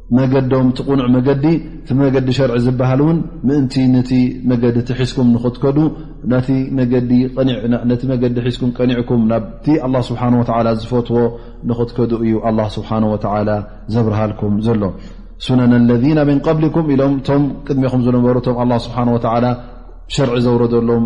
መገዶም እቲ ቕኑዕ መገዲ እቲ መገዲ ሸርዒ ዝበሃል እውን ምእንቲ ነቲ መገዲ እቲ ሒዝኩም ንክትከዱ ነቲ መገዲ ሒዝኩም ቀኒዕኩም ናብቲ ኣላ ስብሓን ወላ ዝፈትዎ ንክትከዱ እዩ ኣላ ስብሓን ወላ ዘብርሃልኩም ዘሎ ሱነን ለذና ምን ቀብሊኩም ኢሎም እቶም ቅድሜኹም ዝነበሩ እቶም ኣላ ስብሓን ወላ ሸርዒ ዘውረደሎም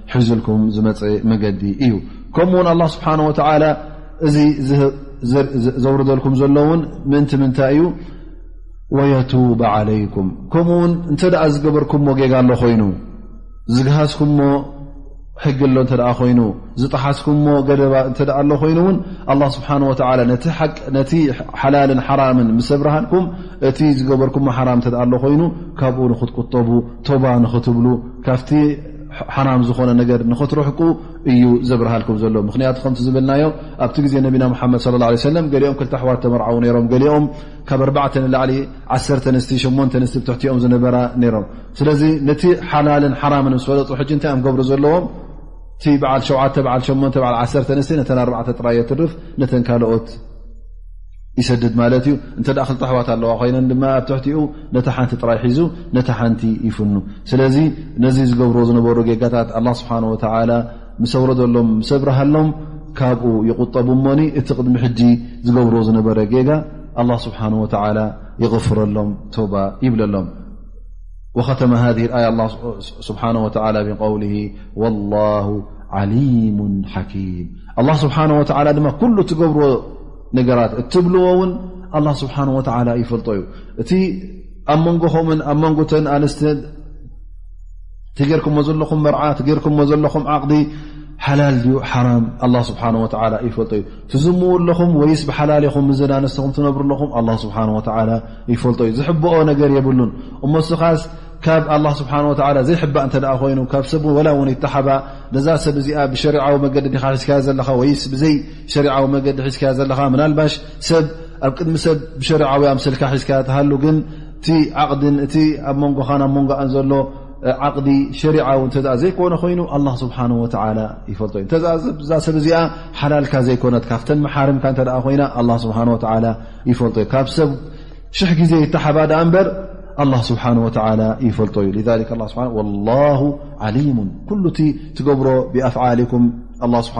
ሒዙልኩም ዝመፀ መገዲ እዩ ከምኡ ውን ኣላ ስብሓን ወተዓላ እዚ ዘውርደልኩም ዘሎ እውን ምእንቲ ምንታይ እዩ ወየቱብ ዓለይኩም ከምኡ ውን እንተ ደኣ ዝገበርኩምሞ ጌጋ ኣሎ ኮይኑ ዝግሃዝኩምሞ ሕጊ ኣሎ እተ ኮይኑ ዝጠሓስኩምሞ ገደባ እተ ኣሎ ኮይኑ እውን ኣላ ስብሓን ወተላ ነቲ ሓላልን ሓራምን ምስ ኣብርሃንኩም እቲ ዝገበርኩምሞ ሓራም እተ ኣሎ ኮይኑ ካብኡ ንክትቁጠቡ ቶባ ንክትብሉ ካብቲ ሓራም ዝኾነ ነገር ንኽትርሕቁ እዩ ዘብርሃልኩም ዘሎ ምክንያቱ ከምቲ ዝበልናዮ ኣብቲ ግዜ ነቢና ሓመድ صለ ه ሰለ ገሊኦም ክልተ ኣሕዋት ተመርዓው ነሮም ገሊኦም ካብ ኣርባተ ንላዕሊ ዓሰርተ ንስቲ ሸሞንተ ንስቲ ብትሕቲኦም ዝነበራ ነሮም ስለዚ ነቲ ሓላልን ሓራምን ምስ ፈለጡ ሕጂ እንታይ እዮም ገብሩ ዘለዎም እቲ በዓል ሸውዓተ በዓል ሸሞንተ በዓል ዓሰርተ ንስቲ ነተን ኣርባዕተ ጥራይ የትርፍ ነተን ካልኦት ይሰድድ ማለት እዩ እንተ ክልተ ኣሕዋት ኣለዋ ኮይነን ድማ ኣብ ትሕቲኡ ነታ ሓንቲ ጥራይ ሒዙ ነታ ሓንቲ ይፍኑ ስለዚ ነዚ ዝገብርዎ ዝነበሩ ጌጋታት ኣላ ስብሓን ወተላ ምስ ኣውረደሎም ምስ ኣብርሃሎም ካብኡ ይቁጠቡ እሞኒ እቲ ቅድሚ ሕጂ ዝገብርዎ ዝነበረ ጌጋ ኣላ ስብሓን ወተላ ይቕፍረሎም ቶባ ይብለሎም ወከተመ ሃ ኣያ ላ ስብሓን ወተላ ብቀውል ወላሁ ዓሊሙ ሓኪም ኣላ ስብሓን ወተላ ድማ ኩሉ ትገብርዎ ነገራት እትብልዎ እውን ኣላ ስብሓን ወተዓላ ይፈልጦ እዩ እቲ ኣብ መንጎኹምን ኣብ መንጎተን ኣንስተ ትገርኩሞ ዘለኹም መርዓ ትገርኩሞ ዘለኹም ዓቕዲ ሓላል ድዩ ሓራም ኣላ ስብሓን ወተዓላ ይፈልጦ እዩ ትዝምው ኣለኹም ወይስ ብሓላል ኹም ምዘን ኣንስተኹም ትነብሩ ኣለኹም ኣላ ስብሓን ወተዓላ ይፈልጦ እዩ ዝሕብኦ ነገር የብሉን እሞ ስኻስ ካብ ኣላ ስብሓን ወተዓላ ዘይሕባእ እንተ ደኣ ኮይኑ ካብ ሰብ ወላ እውን ይተሓባእ ነዛ ሰብ እዚኣ ብሸሪዓዊ መገዲ ዲካ ሒዝካዮ ዘለኻ ወይስ ብዘይ ሸሪዓዊ መገዲ ሒዝካያ ዘለኻ ምናልባሽ ሰብ ኣብ ቅድሚ ሰብ ብሸሪዓዊ ኣምሰልካ ሒዝካ ትሃሉ ግን እቲ ዓቕድን እቲ ኣብ መንጎኻን ኣብ መንጎኣን ዘሎ ዓቕዲ ሸሪዓዊ እተ ዘይኮነ ኮይኑ ኣላ ስብሓን ወላ ይፈልጦ እዩ እተዛ ሰብ እዚኣ ሓላልካ ዘይኮነት ካብተን መሓርምካ እተ ኮይና ኣላ ስብሓን ወላ ይፈልጦ እዩ ካብ ሰብ ሽሕ ግዜ ይተሓባ ድኣ እምበር ኣላ ስብሓን ወላ ይፈልጦ እዩ ላ ዓሊሙን ኩሉ እቲ ትገብሮ ብኣፍዓሊኩም ስብሓ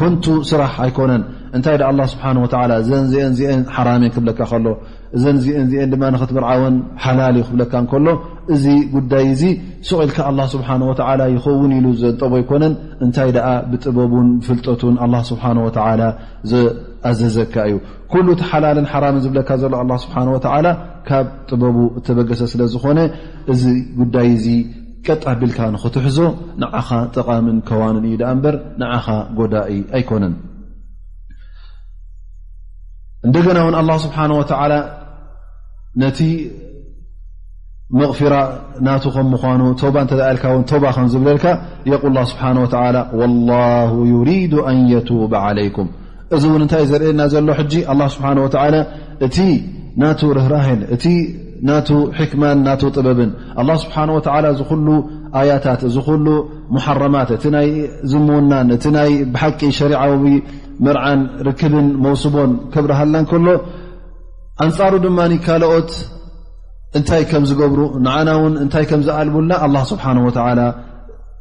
ኮንቱ ስራሕ ኣይኮነን እንታይ ደ ኣላ ስብሓን ወላ እዘን ዚአን ዚአን ሓራም እየን ክብለካ ከሎ እዘን ዚአን ዚአን ድማ ንክትምርዓወን ሓላል እዩ ክብለካ ከሎ እዚ ጉዳይ እዚ ስቕ ኢልካ ኣላ ስብሓን ወላ ይኸውን ኢሉ ዘንጠቦ ኣይኮነን እንታይ ደኣ ብጥበቡን ፍልጠቱን ኣላ ስብሓን ወላ ዝኣዘዘካ እዩ ኩሉ እቲ ሓላልን ሓራምን ዝብለካ ዘሎ ኣላ ስብሓን ወላ ካብ ጥበቡ እተበገሰ ስለ ዝኾነ እዚ ጉዳይ እዚ ቀጥ ኣቢልካ ንኽትሕዞ ንዓኻ ጠቓምን ከዋንን እዩ ደኣ እምበር ንዓኻ ጎዳኢ ኣይኮነን እንደገና እውን ኣላ ስብሓን ወተዓላ ነቲ መቕፊራ ናቱ ከም ምኳኑ ቶባ እንተ ኢልካ እውን ቶባ ከም ዝብለልካ የቁል ስብሓን ወተላ ወላ ዩሪዱ ኣን የቱብ ዓለይኩም እዚ እውን እንታይ ዘርእየና ዘሎ ሕጂ ኣላ ስብሓን ወተዓላ እቲ ናቱ ርህራህን እቲ ናቱ ሕክማን ናቱ ጥበብን ኣላ ስብሓን ወተዓላ እዚ ኩሉ ኣያታት እዚ ኩሉ ሙሓረማት እቲ ናይ ዝምውናን እቲ ናይ ብሓቂ ሸሪዓዊ መርዓን ርክብን መውስቦን ከብርሃልና ከሎ ኣንፃሩ ድማ ካልኦት እንታይ ከም ዝገብሩ ንዓና እውን እንታይ ከም ዝኣልቡልና ኣላ ስብሓን ወተዓላ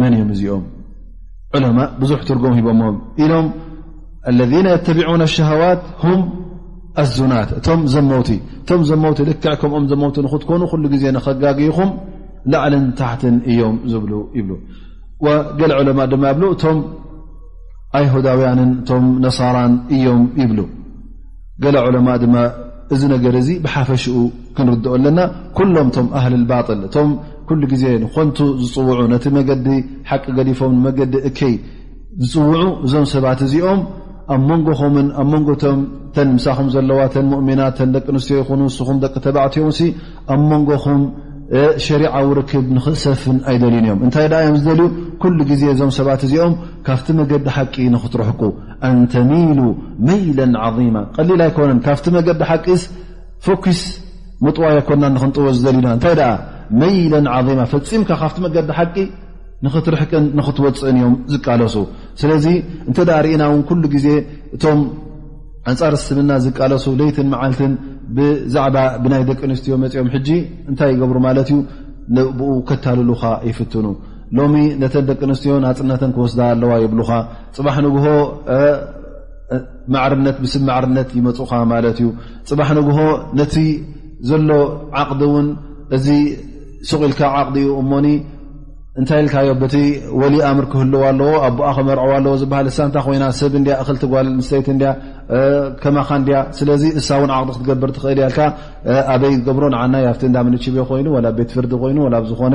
መን እዮም እዚኦም ዑለማ ብዙሕ ትርጉም ሂቦሞም ኢሎም ለذነ የተቢዑና ሸሃዋት ሁም ኣዙናት እቶም ዘመውቲ እቶም ዘመውቲ ልክዕ ከምኦም ዘመውቲ ንክትኮኑ ኩሉ ግዜ ንከጋግይኹም ላዕልን ታሕትን እዮም ዝብሉ ይብሉ ገለ ዑለማ ድማ ይብሉ እቶም ኣይሁዳውያንን እቶም ነሳራን እዮም ይብሉ ገለ ዑለማ ድማ እዚ ነገር እዚ ብሓፈሽኡ ክንርድኦ ኣለና ኩሎም እቶም ኣህሊ ባጥል እቶም ኩሉ ግዜ ንኮንቱ ዝፅውዑ ነቲ መገዲ ሓቂ ገዲፎም ንመገዲ እከይ ዝፅውዑ እዞም ሰባት እዚኦም ኣብ መንጎኹምን ኣብ መንጎቶም ተን ምሳኹም ዘለዋ ተን ሙእሚናት ተን ደቂ ኣንስትዮ ይኹኑ ንስኹም ደቂ ተባዕትዮን ሲ ኣብ መንጎኹም ሸሪዓዊ ርክብ ንኽሰፍን ኣይደልዩን እዮም እንታይ ደኣ እዮም ዝደልዩ ኩሉ ግዜ እዞም ሰባት እዚኦም ካብቲ መገዲ ሓቂ ንኽትርሕቁ ኣንተሚሉ መይለ ዓظማ ቀሊል ኣይኮነን ካብቲ መገዲ ሓቂስ ፈኪስ ምጥዋይ ኣኮና ንክንጥወ ዝደልና እንታይ ደኣ መይለ ዓظማ ፈፂምካ ካብቲ መገዲ ሓቂ ንክትርሕቅን ንክትወፅእን እዮም ዝቃለሱ ስለዚ እንተ ርእና እውን ኩሉ ግዜ እቶም ኣንፃር ስምና ዝቃለሱ ለይትን መዓልትን ብዛዕባ ብናይ ደቂ ኣንስትዮ መፂኦም ሕጂ እንታይ ይገብሩ ማለት እዩ ንብኡ ከታልሉካ ይፍትኑ ሎሚ ነተን ደቂ ኣንስትዮ ናፅነተን ክወስዳ ኣለዋ ይብሉኻ ፅባሕ ንግሆ ማዕርነት ብስብ ማዕርነት ይመፁኻ ማለት እዩ ፅባሕ ንግሆ ነቲ ዘሎ ዓቕዲ እውን እዚ ሱቕኢልካ ዓቕዲ እዩ እሞኒ እንታይ ኢልካዮ በቲ ወሊ ኣምር ክህልዋ ኣለዎ ኣቦኣ ክመርዕዋ ኣለዎ ዝበሃል እሳ እንታ ኮይና ሰብ እንድያ እኽልቲ ጓል ንስተይቲ እንድያ ከማኻ እንድያ ስለዚ እሳ እውን ዓቕዲ ክትገብር ትኽእል እያልካ ኣበይ ዝገብሮ ንዓናይ ኣብቲ እዳምንችብ ኮይኑ ወላ ቤት ፍርዲ ኮይኑ ላ ዝኾነ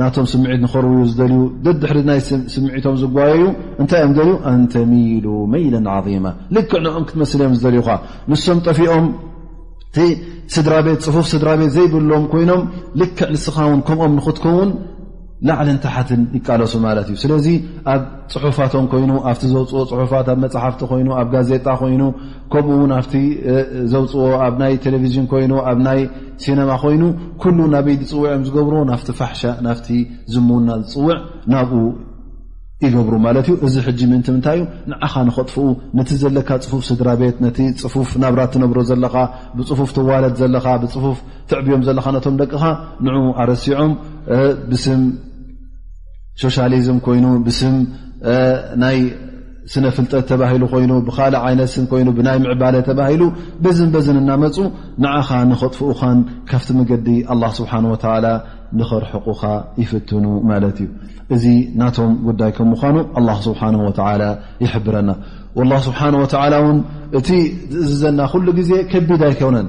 ናቶም ስምዒት ንኸርውዩ ዝደልዩ ደድሕሪ ናይ ስምዒቶም ዝጓየዩ እንታይ እዮም ደልዩ ኣንተሚሉ መይለ ዓظማ ልክዕ ንኦም ክትመስል እዮም ዝደልዩኻ ንሶም ጠፊኦም እቲ ስድራ ቤት ፅፉፍ ስድራ ቤት ዘይብሎም ኮይኖም ልክዕ ንስኻ ውን ከምኦም ንኽትከውን ላዕልን ታሓትን ይቃለሱ ማለት እዩ ስለዚ ኣብ ፅሑፋቶም ኮይኑ ኣብቲ ዘውፅኦ ፅሑፋት ኣብ መፅሓፍቲ ኮይኑ ኣብ ጋዜጣ ኮይኑ ከምኡ ውን ኣብቲ ዘውፅዎ ኣብ ናይ ቴሌቭዥን ኮይኑ ኣብ ናይ ሲነማ ኮይኑ ኩሉ ናበይ ዝፅውዕ እዮም ዝገብርዎ ናፍቲ ፋሕሻ ናፍቲ ዝምውና ዝፅውዕ ናብኡ ይገብሩ ማለት እዩ እዚ ሕጂ ምእንቲ ምንታይ እዩ ንዓኻ ንኸጥፍኡ ነቲ ዘለካ ፅፉፍ ስድራ ቤት ነቲ ፅፉፍ ናብራ ትነብሮ ዘለኻ ብፅፉፍ ትዋለድ ዘለኻ ብፅፉፍ ትዕብዮም ዘለኻ ነቶም ደቅኻ ንኡ ኣረሲዖም ብስም ሶሻሊዝም ኮይኑ ብስም ናይ ስነ ፍልጠት ተባሂሉ ኮይኑ ብካልእ ዓይነት ስም ኮይኑ ብናይ ምዕባለ ተባሂሉ በዝን በዝን እናመፁ ንዓኻ ንኸጥፍኡኻን ካብቲ መገዲ ኣላ ስብሓን ወተላ ንኸርሕቑኻ ይፍትኑ ማለት እዩ እዚ ናቶም ጉዳይ ከም ምኳኑ ኣላ ስብሓን ወተላ ይሕብረና ወላ ስብሓን ወተላ እውን እቲ ዝእዝዘና ኩሉ ግዜ ከቢድ ኣይኮነን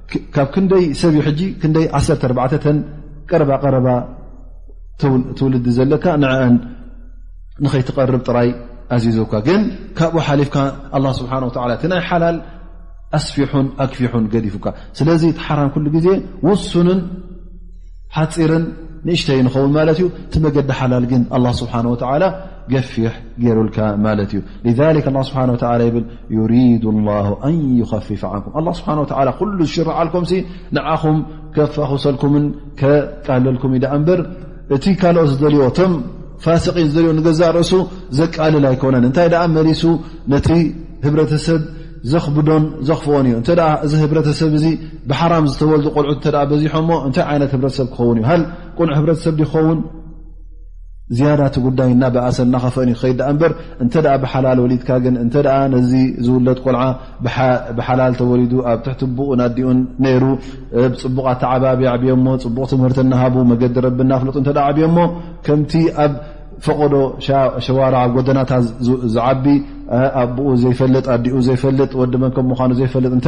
ካብ ክንደይ ሰብ ዩ ሕጂ ክንደይ 14 ተን ቀረባ ቀረባ ትውልዲ ዘለካ ንዕአን ንኸይትቐርብ ጥራይ ኣዚዙካ ግን ካብኡ ሓሊፍካ ኣላ ስብሓን ወላ እቲ ናይ ሓላል ኣስፊሑን ኣክፊሑን ገዲፉካ ስለዚ እቲ ሓራም ኩሉ ግዜ ውሱንን ሓፂርን ንእሽተይ ንኸውን ማለት እዩ እቲ መገዲ ሓላል ግን ኣላ ስብሓን ወተላ ገፊሕ ገይሩልካ ማለት እዩ ኣ ስብሓ ይብል ዩሪዱ ላ ኣን ይከፊፍ ዓንኩም ኣላ ስብሓን ወላ ኩሉ ዝሽርዓልኩም ንዓኹም ከፋኹሰልኩምን ከቃልልኩም ዩዳኣ እምበር እቲ ካልኦ ዝደልዎ እቶም ፋስቂን ዝደልዎ ንገዛእ ርእሱ ዘቃልል ኣይኮነን እንታይ ደኣ መሊሱ ነቲ ህብረተሰብ ዘኽብዶን ዘኽፍኦን እዩ እተ እዚ ህብረተሰብ እዚ ብሓራም ዝተወልዱ ቆልዑት እተ በዚሖሞ እንታይ ዓይነት ህብረተሰብ ክኸውን እዩ ሃ ቁኑዕ ህብረተሰብ ዲኸውን ዝያዳ እቲ ጉዳይ እናበእሰ እናኸፍአን ይኸይድ ዳኣ እምበር እንተ ብሓላል ወሊድካ ግን እተ ነዚ ዝውለድ ቆልዓ ብሓላል ተወሊዱ ኣብ ትሕቲ ብኡን ኣዲኡን ነይሩ ብፅቡቕ ኣተዓባቢ ኣዕብዮሞ ፅቡቕ ትምህርቲ እናሃቡ መገዲ ረቢ እናፍለጡ እተ ዓብዮሞ ከምቲ ኣብ ፈቐዶ ሸዋራ ኣብ ጎደናታት ዝዓቢ ኣብኡ ዘይፈልጥ ኣዲኡ ዘይፈልጥ ወዲ መን ከም ምኳኑ ዘይፈልጥ እተ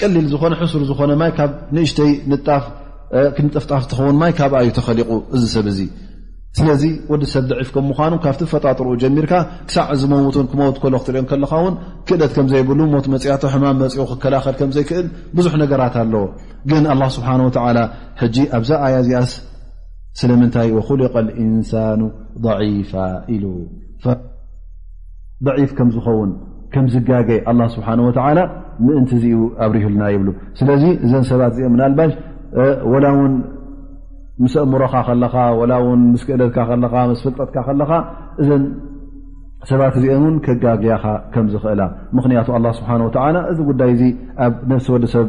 ቀሊል ዝኾነ ሕሱር ዝኾነ ማይ ካብ ንእሽተይ ንጣፍ ክንጥፍጣፍ ትኸውን ማይ ካብኣ እዩ ተኸሊቑ እዚ ሰብ እዚ ስለዚ ወዲ ሰብ ድዒፍ ከም ምኳኑ ካብቲ ፈጣጥርኡ ጀሚርካ ክሳዕ ዝመውትን ክመውት ከሎ ክትሪኦ ከለካ ውን ክእለት ከም ዘይብሉ ሞት መፅያቶ ሕማም መፅኡ ክከላኸል ከም ዘይክእል ብዙሕ ነገራት ኣለዎ ግን ኣላ ስብሓን ወተላ ሕጂ ኣብዛ ኣያ እዚኣስ ስለምንታይ ወኹልቀ ልእንሳኑ ضዒፋ ኢሉ ضዒፍ ከም ዝኸውን ከም ዝጋገ ኣላ ስብሓን ወተላ ምእንቲ እዚኡ ኣብርህልና ይብሉ ስለዚ እዘን ሰባት እዚኦ ምናልባሽ ወላ ውን ምስ ኣእምሮኻ ከለኻ ወላ ውን ምስ ክእለትካ ከለኻ ምስ ፍልጠትካ ከለኻ እዘን ሰባት እዚኦን እውን ከጋግያኻ ከም ዝኽእላ ምኽንያቱ ኣላ ስብሓን ወተላ እዚ ጉዳይ እዚ ኣብ ነፍሲ ወዲ ሰብ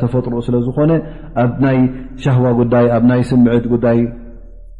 ተፈጥሮ ስለ ዝኾነ ኣብ ናይ ሻህዋ ጉዳይ ኣብ ናይ ስምዒት ጉዳይ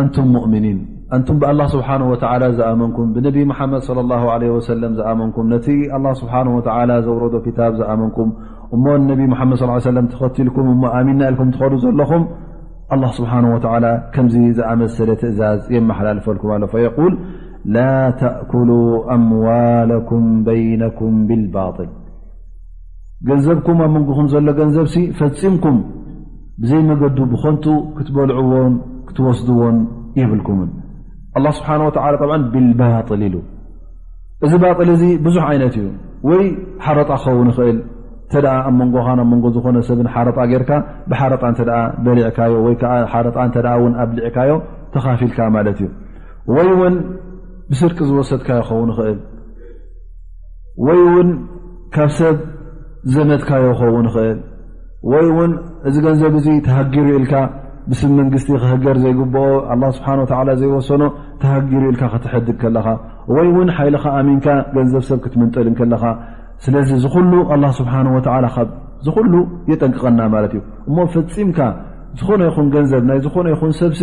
ኣንቱም ሙእምኒን ኣንቱም ብኣላ ስብሓን ወተዓላ ዝኣመንኩም ብነቢይ መሓመድ ለ ላ ለ ወሰለም ዝኣመንኩም ነቲ ኣላ ስብሓን ወተዓላ ዘውረዶ ክታብ ዝኣመንኩም እሞ ነቢ መሓመድ ስ ሰለም ተኸትልኩም እሞ ኣሚንና ኢልኩም ትኸዱ ዘለኹም ኣላ ስብሓን ወተዓላ ከምዚ ዝኣመሰለ ትእዛዝ የመሓላልፈልኩም ኣሎ ፈየቁል ላ ተእኩሉ ኣምዋለኩም በይነኩም ብልባጥል ገንዘብኩም ኣብ መንጎኹም ዘሎ ገንዘብሲ ፈፂምኩም ብዘይ መገዱ ብኾንቱ ክትበልዕዎን ክትወስድዎን የብልኩምን ኣላ ስብሓን ወተላ ጠብዓ ብልባጥል ኢሉ እዚ ባጥል እዚ ብዙሕ ዓይነት እዩ ወይ ሓረጣ ክኸውን ይኽእል እተ ኣብ መንጎኻን ኣብ መንጎ ዝኾነ ሰብን ሓረጣ ጌርካ ብሓረጣ እተ በሊዕካዮ ወይ ከዓ ሓረጣ እተ ውን ኣብሊዕካዮ ተኻፊልካ ማለት እዩ ወይ እውን ብስርቂ ዝወሰድካ ይኸውን ይኽእል ወይ እውን ካብ ሰብ ዘመትካዮ ይኸውን ይኽእል ወይ ውን እዚ ገንዘብ እዚ ተሃጊሩ ኢልካ ብስም መንግስቲ ክህገር ዘይግብኦ ኣ ስብሓ ዘይወሰኖ ተሃጊሩ ኢልካ ክትሐድግ ከለኻ ወይ ውን ሓይልኻ ኣሚንካ ገንዘብ ሰብ ክትምንጠል ከለኻ ስለዚ ዝኩሉ ኣላ ስብሓ ወላ ካብ ዝኩሉ የጠንቅቐና ማለት እዩ እሞ ፈፂምካ ዝኾነ ይኹን ገንዘብ ናይ ዝኾነ ይኹን ሰብሲ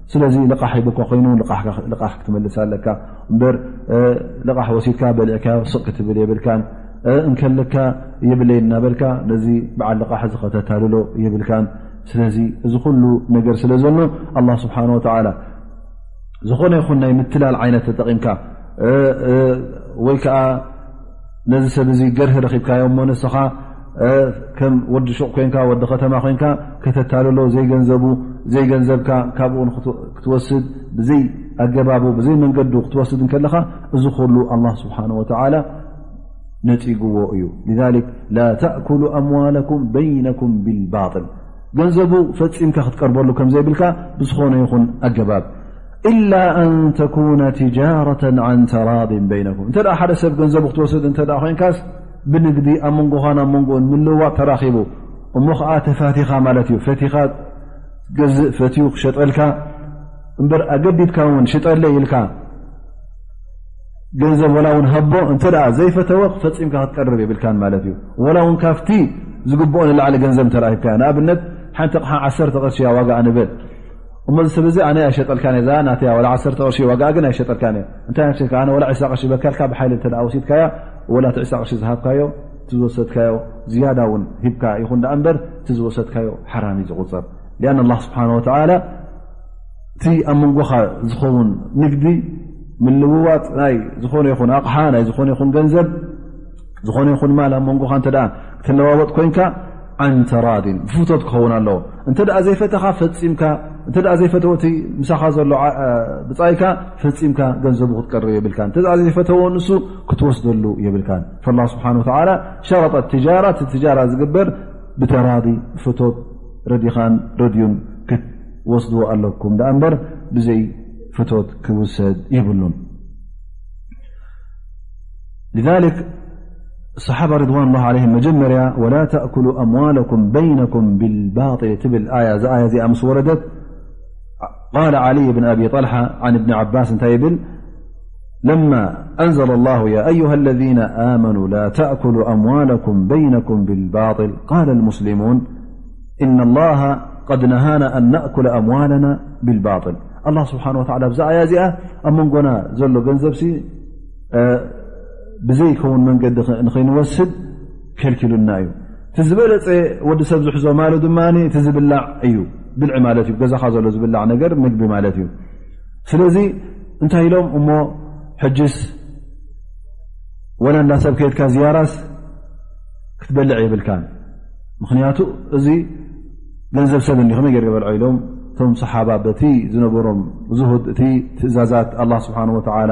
ስለዚ ልቓሕ ሂቡካ ኮይኑ ልቓሕ ክትመልስ ኣለካ እምበር ልቓሕ ወሲድካ በሊዕካዮ ስቕ ክትብል የብልካን እንከለካ ይብለይ እናበልካ ነዚ በዓል ልቓሕ እዚ ከተታልሎ ይብልካን ስለዚ እዚ ኩሉ ነገር ስለ ዘሎ ኣላ ስብሓን ወተዓላ ዝኾነ ይኹን ናይ ምትላል ዓይነት ተጠቒምካ ወይ ከዓ ነዚ ሰብ እዚ ገርሂ ረኺብካዮ እሞ ንስኻ ከም ወዲ ሹቕ ኮንካ ወዲ ከተማ ኮንካ ከተታልሎ ዘይገንዘቡ ዘይገንዘብካ ካብኡ ክትወስድ ብዘይ ኣገባቡ ብዘይ መንገዱ ክትወስድ እንከለኻ እዚ ኩሉ ኣላ ስብሓን ወተላ ነፂግዎ እዩ ላ ተእኩሉ ኣምዋላኩም በይነኩም ብልባጥል ገንዘቡ ፈፂምካ ክትቀርበሉ ከምዘይብልካ ብዝኾነ ይኹን ኣገባብ ኢላ ኣን ተኩነ ትጃረة ን ተራض በይነኩም እተ ሓደ ሰብ ገንዘቡ ክትወስድ እተ ኮንካስ ብንግዲ ኣብ መንጎኻን ኣብ መንጎን ምልዋቅ ተራኪቡ እሞ ከዓ ተፋቲኻ ማለት እዩ ፈቲኻ ገዝእ ፈትዩ ክሸጠልካ እበር ኣገዲድካ ውን ሽጠለ ኢልካ ገንዘብ ወላ ውን ሃቦ እንተ ዘይፈተወ ፈፂምካ ክትቀርብ የብልካ ማለት እዩ ወላ ውን ካብቲ ዝግብኦ ንላዕሊ ገንዘብ እተረኪብካ ንኣብነት ሓንቲ ቕሓ ዓሰተ ቐርሽያ ዋጋ ኣንበል እሞ እዚ ሰብ እዚ ኣነ ኣይሸጠልካን እየ ዛ ናተያ ወላ ዓሰርተ ቅርሺ ዋጋኣ ግን ኣይሸጠልካን እየ እንታይ ኣምሰልካ ኣነ ወላ ዕስራ ቅርሺ በካልካ ብሓይሊ እተ ወሲድካያ ወላ እቲ ዕስራ ቅርሺ ዝሃብካዮ እቲ ዝወሰድካዮ ዝያዳ እውን ሂብካ ይኹን ዳኣ እምበር እቲ ዝወሰድካዮ ሓራሚ ዝቁፅር ሊኣን ኣላ ስብሓን ወተዓላ እቲ ኣብ መንጎኻ ዝኸውን ንግዲ ምልውዋጥ ናይ ዝኾነ ይኹን ኣቕሓ ናይ ዝኾነ ይኹን ገንዘብ ዝኾነ ይኹን ማል ኣብ መንጎኻ እተ ትለዋወጥ ኮይንካ ዓንተራዲን ብፍቶት ክኸውን ኣለዎ እንተ ዘይፈተኻ ፈፂምካ እተ ዘይፈተወቲ ምሳኻ ዘሎ ብፃይካ ፈፂምካ ገንዘቡ ክትቀር የብልካ እተ ዘይፈተዎ ንሱ ክትወስደሉ የብልካ ስብሓ ሸረጠ ትጃራ ትጃራ ዝግበር ብተራዲ ብፍቶት ረዲኻን ረድዩን ክትወስድዎ ኣለኩም ኣ እምበር ብዘይ ፍቶት ክውሰድ ይብሉን الصحابة رضوان الله عليهم مجمر ولا تأكلوا أموالكم بينكم بالباطل ييامسورد قال علي بن أبي طلحة عن بن عباس تيبل لما أنزل الله يا أيها الذين آمنوا لا تأكلوا أموالكم بينكم بالباطل قال المسلمون إن الله قد نهانا أن نأكل أموالنا بالباطل الله سبحانه وتعالى ياة أمننا لقنزبس ብዘይከውን መንገዲ ንኸይንወስድ ከልኪሉና እዩ እቲ ዝበለፀ ወዲ ሰብ ዝሕዞ ማሉ ድማ እቲ ዝብላዕ እዩ ብልዒ ማለት እዩ ገዛኻ ዘሎ ዝብላዕ ነገር ምግቢ ማለት እዩ ስለዚ እንታይ ኢሎም እሞ ሕጅስ ወላ እንዳ ሰብ ከየድካ ዝያራስ ክትበልዕ የብልካን ምክንያቱ እዚ ገንዘብ ሰብ እኒ ከመይ ገር በልዖ ኢሎም እቶም ሰሓባ በቲ ዝነበሮም ዝሁድ እቲ ትእዛዛት ኣላ ስብሓን ወተላ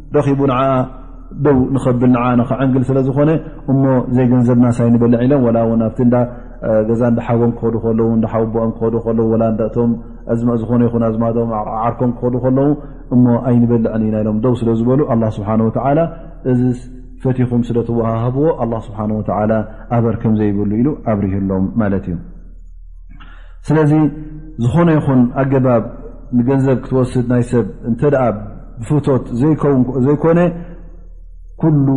ረኺቡ ንዓ ደው ንኸብል ንዓ ንክዕንግል ስለ ዝኾነ እሞ ዘይገንዘብና ሳይ ንበልዕ ኢሎም ወላ እውን ኣብቲ እዳ ገዛ እዳሓዎም ክኸዱ ከለዉ እዳሓውቦኦም ክኸዱ ከለዉ ወላ እዳእቶም ዝኾነ ይኹን ኣዝማዶም ዓርኮም ክኸዱ ከለዉ እሞ ኣይንበልዕን ኢና ኢሎም ደው ስለ ዝበሉ ኣላ ስብሓን ወተዓላ እዚ ፈቲኹም ስለ ተወሃሃብዎ ኣላ ስብሓን ወተዓላ ኣበር ከም ዘይብሉ ኢሉ ኣብርህሎም ማለት እዩ ስለዚ ዝኾነ ይኹን ኣገባብ ንገንዘብ ክትወስድ ናይ ሰብ እንተ ብፍቶት ዘይኮነ ኩሉ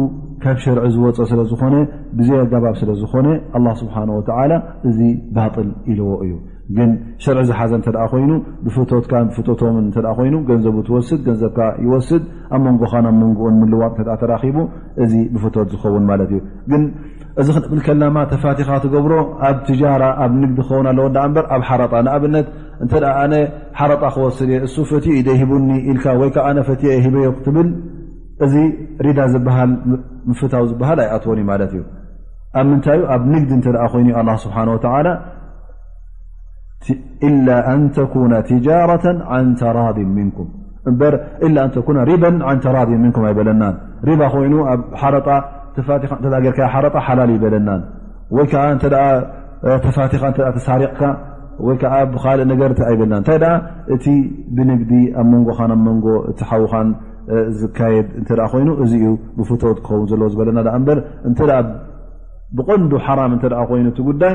ካብ ሸርዒ ዝወፀ ስለ ዝኾነ ብዘይ ኣገባብ ስለ ዝኾነ ኣላ ስብሓን ወተላ እዚ ባጥል ኢልዎ እዩ ግን ሸርዒ ዝሓዘ እተ ኮይኑ ብፍቶትካ ፍቶቶም እተ ኮይኑ ገንዘቡ ትወስድ ገንዘብካ ይወስድ ኣብ መንጎኻን ኣብ መንጎኡን ምልዋጥ ተራኺቡ እዚ ብፍቶት ዝኸውን ማለት እዩ እዚ ክንብል ከለና ተፋቲኻ ትገብሮ ኣብ ትጃራ ኣብ ንግዲ ክኸውን ኣለዎ ዳኣ እምበር ኣብ ሓረጣ ንኣብነት እንተ ኣነ ሓረጣ ክወስድ እየ እሱ ፈትዮ ኢደ ሂቡኒ ኢልካ ወይ ከዓ ኣነ ፈትዮ የ ሂበዮ ክትብል እዚ ሪዳ ዝበሃል ምፍታው ዝበሃል ኣይኣትዎን እዩ ማለት እዩ ኣብ ምንታይ ኣብ ንግዲ እንተ ኮይኑ ኣላ ስብሓን ወተዓላ እላ ኣን ተኩነ ትጃረة ን ተራض ምንኩም እበር እላ ኣን ተኩነ ሪበ ን ተራض ምንኩም ኣይበለናን ሪባ ኮይኑ ኣብ ሓረጣ ተፋቲኻ እተዛገርካ ሓረጣ ሓላል ይበለናን ወይ ከዓ እተ ተፋቲኻ እ ተሳሪቕካ ወይ ከዓ ብካልእ ነገር ኣይበልና እንታይ ደኣ እቲ ብንግዲ ኣብ መንጎኻን ኣብ መንጎ እቲ ሓውኻን ዝካየድ እተ ኮይኑ እዚ እዩ ብፍተውት ክኸውን ዘለዎ ዝበለና በር እተ ብቐንዱ ሓራም እተ ኮይኑ እቲ ጉዳይ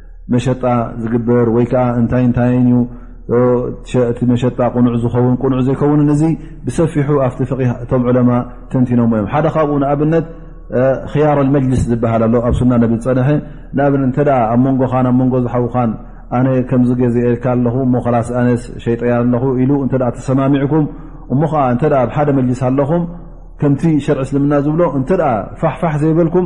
መሸጣ ዝግበር ወይ ከዓ እንታይ እንታይን እዩ እቲ መሸጣ ቅኑዕ ዝኸውን ቅኑዕ ዘይከውንን እዚ ብሰፊሑ ኣብቲ ፍቂ እቶም ዕለማ ተንቲኖም እዮም ሓደ ካብኡ ንኣብነት ክያር መጅልስ ዝበሃል ኣሎ ኣብ ሱና ነቢ ዝፀንሐ ንኣብነት እንተ ኣብ መንጎኻን ኣብ መንጎ ዝሓውኻን ኣነ ከምዚ ገዜኤልካ ኣለኹ እሞ ላስ ኣነ ሸይጠያ ኣለኹ ኢሉ እተ ተሰማሚዕኩም እሞ ከዓ እተ ኣብ ሓደ መጅልስ ኣለኹም ከምቲ ሸርዒ እስልምና ዝብሎ እንተ ፋሕፋሕ ዘይበልኩም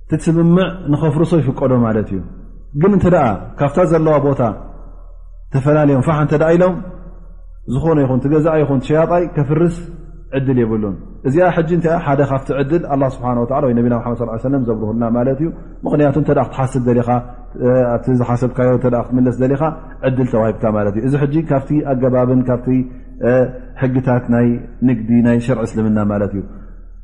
እቲ ስምምዕ ንኸፍርሶ ይፍቀዶ ማለት እዩ ግን እንተ ካብታ ዘለዋ ቦታ ተፈላለዮም ፋሕ እንተ ኢሎም ዝኾነ ይኹን ትገዛ ይኹን ሸያጣይ ከፍርስ ዕድል የብሉን እዚኣ ሕጂ እተ ሓደ ካብቲ ዕድል ኣ ስብሓ ወይ ነቢና መድ ስ ሰለም ዘብርህልና ማለት እዩ ምኽንያቱ እተ ክትሓስብ ደሊኻ ኣብቲ ዝሓሰብካዮ ክትምለስ ደሊኻ ዕድል ተዋሂብካ ማለት እዩ እዚ ሕጂ ካብቲ ኣገባብን ካብቲ ሕግታት ናይ ንግዲ ናይ ሽርዒ እስልምና ማለት እዩ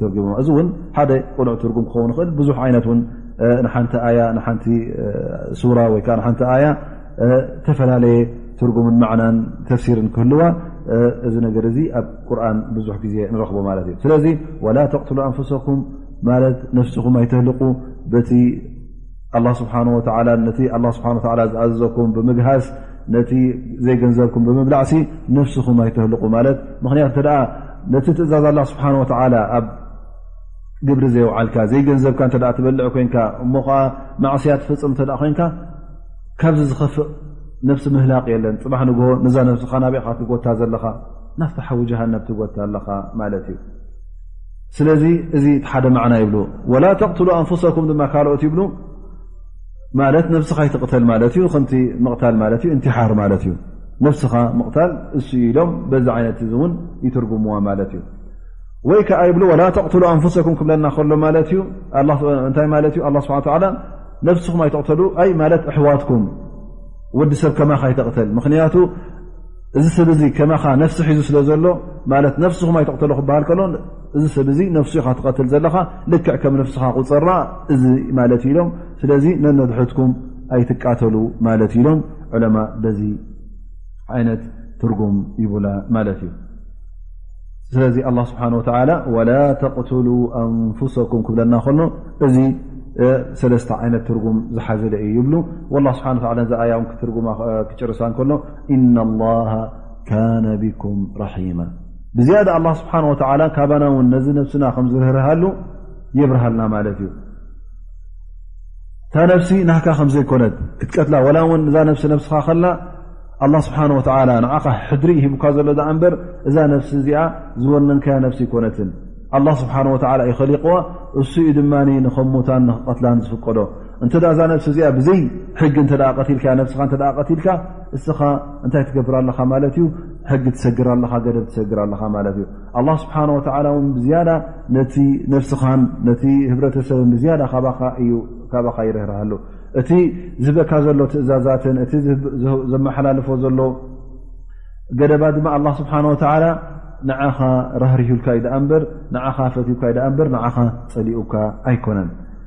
ትርጉም እዚ እውን ሓደ ቁኑዕ ትርጉም ክኸውን ይኽእል ብዙሕ ዓይነት ን ንሓንቲ ኣያ ንሓንቲ ሱራ ወይ ከዓ ንሓንቲ ኣያ ዝተፈላለየ ትርጉምን ማዕናን ተፍሲርን ክህልዋ እዚ ነገር እዚ ኣብ ቁርን ብዙሕ ግዜ ንረኽቦ ማለት እዩ ስለዚ ወላ ተቕትሉ ኣንፍሰኩም ማለት ነፍስኹም ኣይተህልቁ በቲ ኣላ ስብሓን ወላ ነቲ ኣላ ስብሓን ወላ ዝኣዘዘኩም ብምግሃስ ነቲ ዘይገንዘብኩም ብምብላዕሲ ነፍስኹም ኣይተህልቑ ማለት ምኽንያት እተ ነቲ ትእዛዝ ኣላ ስብሓን ወላ ኣብ ግብሪ ዘይውዓልካ ዘይገንዘብካ እተ ትበልዕ ኮንካ እሞ ከዓ ማዕስያ ትፍፅም እተ ኮንካ ካብዚ ዝኸፍእ ነፍሲ ምህላቅ የለን ፅባሕ ንግሆ ነዛ ነፍስኻ ናበይካ ትጎታ ዘለኻ ናፍቲ ሓዊ ጀሃነብ ትጎታ ኣለኻ ማለት እዩ ስለዚ እዚ ሓደ ማዕና ይብሉ ወላ ተቕትሉ ኣንፍሰኩም ድማ ካልኦት ይብሉ ማለት ነብስኻ ይትቕተል ማለት እዩ ከምቲ ምቕታል ማለት እዩ እንትሓር ማለት እዩ ነብስኻ ምቕታል እሱ ኢሎም በዚ ዓይነት እዚ እውን ይትርጉምዋ ማለት እዩ ወይ ከዓ ይብሉ ወላ ተቕትሉ ኣንፍሰኩም ክብለና ከሎ ማለት እዩ እንታይ ማለት እዩ ኣላ ስብሓ ላ ነብስኹም ኣይተቕተሉ ኣይ ማለት ኣሕዋትኩም ወዲ ሰብ ከማኻ ይተቕተል ምክንያቱ እዚ ሰብ እዚ ከማኻ ነፍሲ ሒዙ ስለ ዘሎ ማለት ነፍሲ ኹም ኣይተቕተሎ ክበሃል ከሎ እዚ ሰብ እዚ ነፍሲ ኢኻ ትቐትል ዘለኻ ልክዕ ከም ነፍስኻ ቁፅራ እዚ ማለት ኢሎም ስለዚ ነነብሕትኩም ኣይትቃተሉ ማለት ኢሎም ዕለማ በዚ ዓይነት ትርጉም ይብላ ማለት እዩ ስለዚ ኣላ ስብሓን ወተላ ወላ ተቕትሉ ኣንፍሰኩም ክብለና ከሎ እዚ ሰለስተ ዓይነት ትርጉም ዝሓዘለ እዩ ይብሉ ላ ስብሓ ዛ ኣያ ክትርጉማ ክጭርሳ ከሎ እና ላሃ ካነ ብኩም ራሒማ ብዝያዳ ኣላ ስብሓን ወተዓላ ካባና እውን ነዚ ነብስና ከም ዝርህርሃሉ የብርሃልና ማለት እዩ እታ ነብሲ ናህካ ከም ዘይኮነት ክትቀትላ ወላ እውን እዛ ነብሲ ነብስኻ ከላ ኣላ ስብሓን ወተዓላ ንዓኻ ሕድሪ ሂቡካ ዘሎ ዳኣ እምበር እዛ ነብሲ እዚኣ ዝወነንካያ ነብሲ ኣይኮነትን ኣላ ስብሓን ወተዓላ ይኸሊቕዋ እሱ እዩ ድማ ንከሙታን ንክቀትላን ዝፍቀዶ እንተ እዛ ነብሲ እዚኣ ብዘይ ሕጊ እተ ቀትልካ ነብስኻ እተ ቀትልካ እስኻ እንታይ ትገብር ኣለኻ ማለት እዩ ሕጊ ትሰግር ኣለኻ ገደብ ትሰግር ኣለኻ ማለት እዩ ኣላ ስብሓን ወተላ ውን ብዝያዳ ነቲ ነብስኻን ነቲ ህብረተሰብን ብዝያዳ እዩ ካባኻ ይርህርሃሉ እቲ ዝበካ ዘሎ ትእዛዛትን እቲ ዘመሓላልፎ ዘሎ ገደባ ድማ ኣላ ስብሓን ወተላ ንዓኻ ራህርሁልካ ዩ ዳኣ እምበር ንዓኻ ፈትውካ ዩ ዳኣ እበር ንዓኻ ፀሊኡካ ኣይኮነን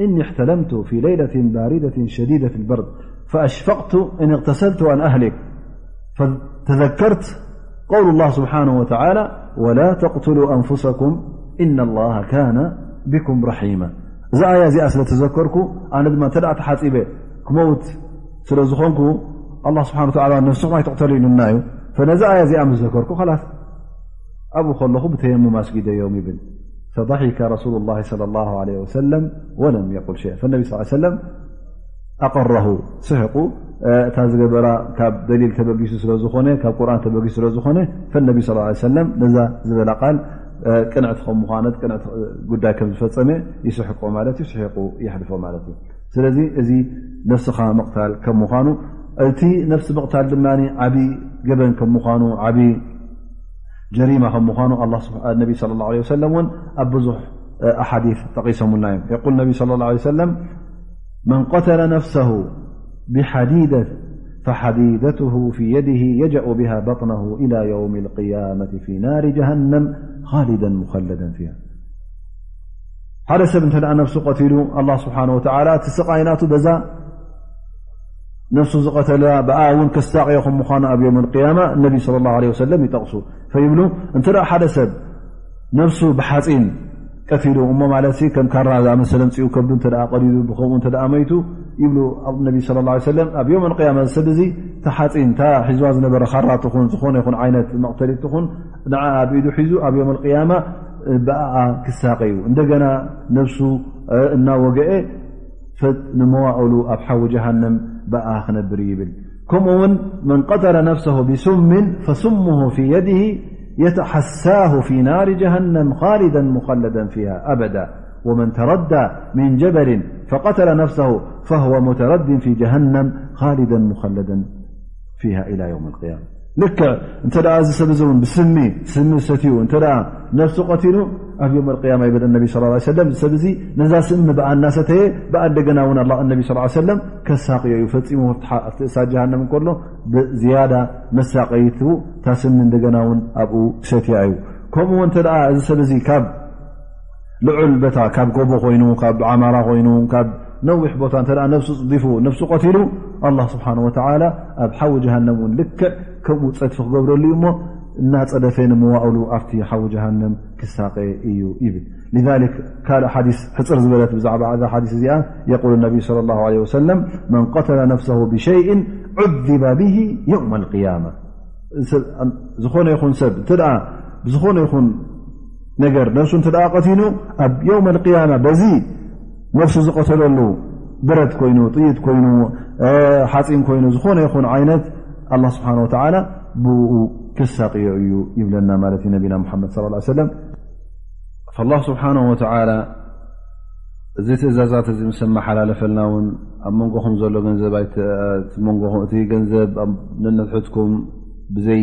إني احتلمت في ليلة باردة شديدةف البرد فأشفقت إن اغتسلت عن أهلك فتذكرت قول الله سبحانه وتعالى ولا تقتلوا أنفسكم إن الله كان بكم رحيما ذ ي سل تذكرك ن عحب كموت ل نك الله سبحانه والى نفس تقتل ف ي تذكرك ل ኣብኡ ከለኹ ብተየሙም ኣስጊደዮም ይብል ፈضሒከ ረሱሉ ላ صለ ላ ለ ወሰለም ወለም የቁል ሸ ነቢ ስ ሰለም ኣቀረሁ ስሕቁ እታ ዝገበራ ካብ ደሊል ተበጊሱ ስለዝኾነ ካብ ቁርን ተበጊሱ ስለዝኾነ ፈነቢ ስ ሰለም ነዛ ዝበላ ቃል ቅንዕቲ ከም ምኳነት ቅንዕ ጉዳይ ከም ዝፈፀመ ይስሕቁ ማለት እዩ ስሒቁ ይሕልፎ ማለት እዩ ስለዚ እዚ ነፍስኻ ምቕታል ከም ምኳኑ እቲ ነፍሲ ምቕታል ድማ ዓብይ ገበን ከም ምኳኑ ዓብይ مةمنالنبصلى الله عليه وسلم ب حاديث تيقولاب صلى الله عليه سلم من قتل نفسه بيد فحديدته في يده يجأ بها بطنه إلى يوم القيامة في نار جهنم خالدا مخلدا ها ح سب ن نفس قلالله سبحانه وتعالىقن ነፍሱ ዝቐተለ ብኣ እውን ከሳቅዮ ከም ምኳኑ ኣብ ዮም ቅያማ ነቢ ለ ላ ለ ሰለም ይጠቕሱ ፈይብሉ እንተ ሓደ ሰብ ነፍሱ ብሓፂን ቀትሉ እሞ ማለት ከም ካራ ዝኣመሰለ ምፅኡ ከብዱ እተ ቀዲዱ ብከምኡ እተ መይቱ ይብሉ ነቢ ለ ላ ሰለም ኣብ ዮም ቅያማ ዝሰብ እዙ ተሓፂን እታ ሒዝዋ ዝነበረ ካራ ትኹን ዝኾነ ይኹን ዓይነት መቕተሊ ትኹን ንዓ ኣብ ኢዱ ሒዙ ኣብ ዮም ቅያማ ብኣ ክሳቀ እዩ እንደገና ነፍሱ እናወገአ ፍ ንመዋእሉ ኣብ ሓዊ ጃሃንም بخنبريبل كمون من قتل نفسه بسم فسمه في يده يتحساه في نار جهنم خالدا مخلدا فيها أبدا ومن تردى من جبل فقتل نفسه فهو مترد في جهنم خالدا مخلدا فيها إلى يوم القيامة ልክዕ እንተ እዚ ሰብ እዚ እውን ብስሚ ስሚ ሰትኡ እተ ነፍሱ ቀትሉ ኣብ ዮም ያማ ይብል እነቢ ስ ሰለ ሰብ እዚ ነዛ ስሚ ብኣ እናሰተየ ብኣ ደገና ውን እነቢ ስ ሰለም ከሳቅዮ እዩ ፈፂሙ ኣብቲ እሳ ጀሃንም ከሎ ብዝያዳ መሳቀይቱ ታስሚ እንደገና ውን ኣብኡ ክሰትያ እዩ ከምኡው እተ እዚ ሰብ ዚ ካብ ልዑል በታ ካብ ጎቦ ኮይኑ ካብ ዓማራ ኮይኑ ካብ ነዊሕ ቦታ እተ ነብሱ ፅዲፉ ነብሱ ቀትሉ ኣላ ስብሓን ወተላ ኣብ ሓዊ ጀሃንም እውን ልክዕ ከምኡ ፀድፊ ክገብረሉ እዩ እሞ እናፀደፈ ንምዋእሉ ኣብቲ ሓዊ ጀሃንም ክሳቀ እዩ ይብል ካልእ ሓዲስ ሕፅር ዝበለት ብዛዕባ እዛ ሓዲስ እዚኣ የቁል ነብይ ለ ላ ለ ወሰለም መን ቀተለ ነፍሰ ብሸይእን ዑዚባ ብ የውም ኣልቅያማ ዝኾነ ይኹን ሰብ እተ ዝኾነ ይኹን ነገር ነብሱ እንተ ቀቲኑ ኣብ የውም ኣልቅያማ በዚ ነፍሱ ዝቐተለሉ ብረት ኮይኑ ጥይት ኮይኑ ሓፂን ኮይኑ ዝኾነ ይኹን ዓይነት ኣላ ስብሓን ወተዓላ ብኡ ክሳቅዮ እዩ ይብለና ማለት እዩ ነቢና ሙሓመድ ለ ላ ሰለም ላ ስብሓን ወተዓላ እዚ ትእዛዛት እዚ ምስ ኣመሓላለፈልና እውን ኣብ መንጎኹም ዘሎ ገንዘብ እ ገንዘብ ኣብ ነነትሕትኩም ብዘይ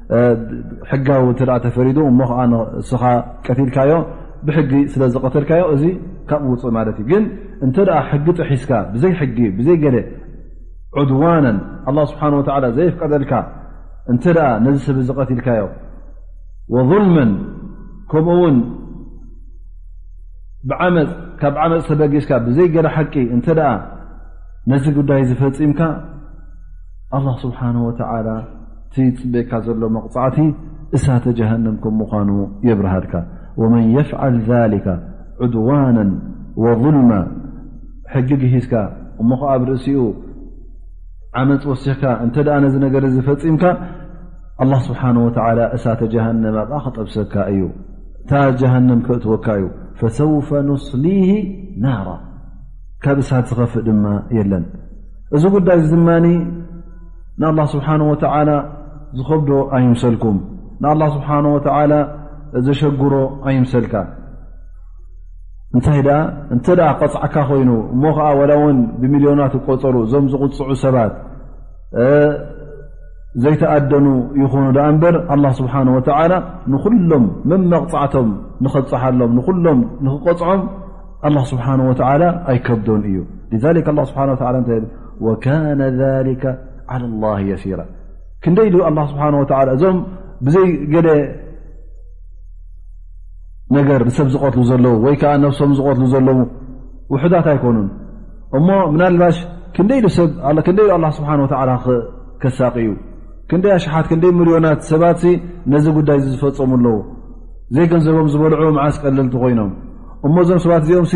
ሕጋዊ እተ ተፈሪዱ እሞ ከዓ ንስኻ ቀትልካዮ ብሕጊ ስለ ዝቐተልካዮ እዚ ካብኡ ውፅእ ማለት እዩ ግን እንተ ሕጊ ጥሒስካ ብዘይ ሕጊ ብዘይ ገለ ዑድዋነን ኣላ ስብሓን ወላ ዘይፍቀደልካ እንተ ነዚ ሰብ እዚ ቀትልካዮ ወظልመን ከምኡ ውን ብዓመፅ ካብ ዓመፅ ተበጊስካ ብዘይ ገለ ሓቂ እንተ ነዚ ጉዳይ ዝፈፂምካ ኣላ ስብሓን ወተላ እቲ ዝፅበካ ዘሎ መቕፃዕቲ እሳተ ጀሃንም ከም ምዃኑ የብርሃልካ ወመን የፍዓል ዛሊካ ዑድዋና ወظልማ ሕጊ ግሂዝካ እሞ ኸዓ ኣብ ርእሲኡ ዓመፅ ወሲኽካ እንተ ኣ ነዚ ነገር እዚ ፈፂምካ ኣላ ስብሓን ወተላ እሳተ ጀሃንም ኣብኣ ክጠብሰካ እዩ እታ ጀሃንም ክእትወካ እዩ ፈሰውፈ ኑስሊሂ ናራ ካብ እሳት ዝኸፍእ ድማ የለን እዚ ጉዳይ እዚ ድማ ንኣላ ስብሓን ወተዓላ ዝኸብዶ ኣይምሰልኩም ንኣላ ስብሓን ወተዓላ ዘሸግሮ ኣይምሰልካ እንታይ ደኣ እንተ ደኣ ቀፅዓካ ኮይኑ እሞ ከዓ ዋላ እውን ብሚልዮናት ዝቆፀሩ እዞም ዝቕፅዑ ሰባት ዘይተኣደኑ ይኹኑ ደኣ እምበር ኣላ ስብሓን ወተዓላ ንኹሎም መመቕፃዕቶም ንኸብፅሓሎም ንኹሎም ንኽቆፅዖም ኣላ ስብሓን ወተላ ኣይከብዶን እዩ ذ ላ ስብሓ ወካነ ذሊከ ዓላ ላ የሲራ ክንደይ ኢሉ ኣላ ስብሓን ወላ እዞም ብዘይ ገለ ነገር ንሰብ ዝቐትሉ ዘለዉ ወይ ከዓ ነብሶም ዝቐትሉ ዘለዉ ውሑዳት ኣይኮኑን እሞ ምናልባሽ ክንደይ ኢሉ ሰብ ክንደይ ሉ ኣላ ስብሓን ወላ ክከሳቂ እዩ ክንደይ ኣሽሓት ክንደይ ምልዮናት ሰባት ነዚ ጉዳይ እ ዝፈፀሙ ኣለዉ ዘይገንዘቦም ዝበልዑ መዓስ ቀልልቲ ኮይኖም እሞ እዞም ሰባት እዚኦም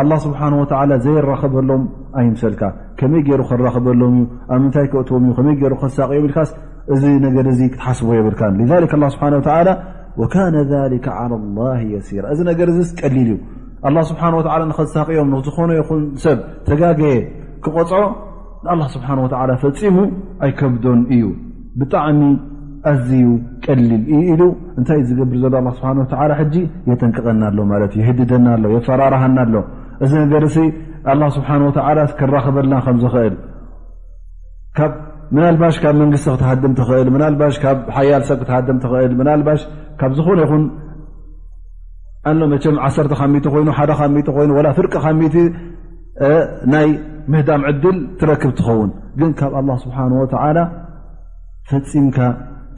ኣላ ስብሓን ወላ ዘይራኸበሎም ኣይምሰልካ ከመይ ገይሩ ክራኸበሎም እዩ ኣብ ምንታይ ክእትዎም እዩ ከመይ ገይሩ ክሳቅዮም ኢልካስ እዚ ነገር እዚ ክትሓስቦ የብልካ ስብሓ ወካነ ሊከ ላ የሲራ እዚ ነገር እዚ ቀሊል እዩ ኣላ ስብሓን ወላ ንክሳቅዮም ንዝኾነ ይኹን ሰብ ተጋገየ ክቆፅዖ ንኣላ ስብሓን ወተላ ፈፂሙ ኣይከብዶን እዩ ብጣዕሚ ኣዝዩ ቀሊል እዩ ኢሉ እንታይ እዩ ዝገብር ዘሎ ኣ ስብሓ ወላ ሕጂ የጠንቅቐና ኣሎ ማለት እዩ የህድደና ኣሎ የፈራርሃና ኣሎ እዚ ነገር ሲ ኣላ ስብሓን ወተላ ክራኽበልና ከም ዝኽእል ካብ ምናልባሽ ካብ መንግስቲ ክትሃድም ትኽእል ምናልባሽ ካብ ሓያል ሰብ ክትሃድም ትኽእል ምናልባሽ ካብ ዝኾነ ይኹን ኣሎ መቸም ዓሰርተ ካሚቲ ኮይኑ ሓደ ካሚቲ ኮይኑ ወላ ፍርቂ ካሚቲ ናይ ምህዳም ዕድል ትረክብ ትኸውን ግን ካብ ኣላ ስብሓን ወተዓላ ፈፂምካ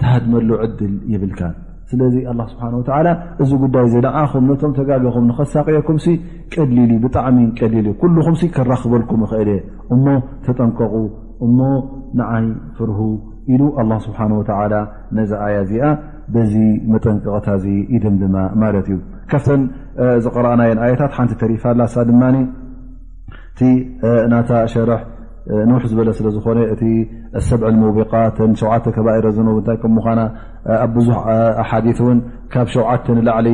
ትሃድመሉ ዕድል ይብልካ ስለዚ ኣላ ስብሓን ወተዓላ እዚ ጉዳይ እዚ ንዓኹም ነቶም ተጋገኹም ንኸሳቅየኩም ሲ ቀሊል እዩ ብጣዕሚ ቀሊል እዩ ኩልኹም ሲ ከራኽበልኩም ይኽእል እየ እሞ ተጠንቀቑ እሞ ንዓይ ፍርሁ ኢሉ ኣላ ስብሓን ወተዓላ ነዚ ኣያ እዚኣ በዚ መጠንቀቕታ እዚ ይድምድማ ማለት እዩ ዝቕረኣናየን ኣየታት ሓንቲ ተሪፋ ኣላ ሳ ድማ እቲ ናታ ሸርሕ ንውሕ ዝበለ ስለ ዝኾነ እቲ ሰብዒ ሙቢቃ ተን ሸውዓተ ከባኢረ ዝነቡ እንታይ ከም ምዃና ኣብ ብዙሕ ኣሓዲ እውን ካብ ሸውዓተ ንላዕሊ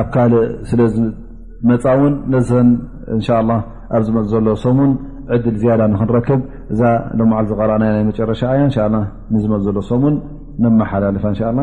ኣብ ካልእ ስለ ዝመፃ እውን ነዘን እንሻ ላ ኣብ ዝመፅ ዘሎ ሰሙን ዕድል ዝያዳ ንክንረክብ እዛ ሎምዓል ዝቐረኣናይ ናይ መጨረሻ ኣያ እንሻ ንዝመፅ ዘሎ ሰሙን ነመሓላልፋ እንሻ ላ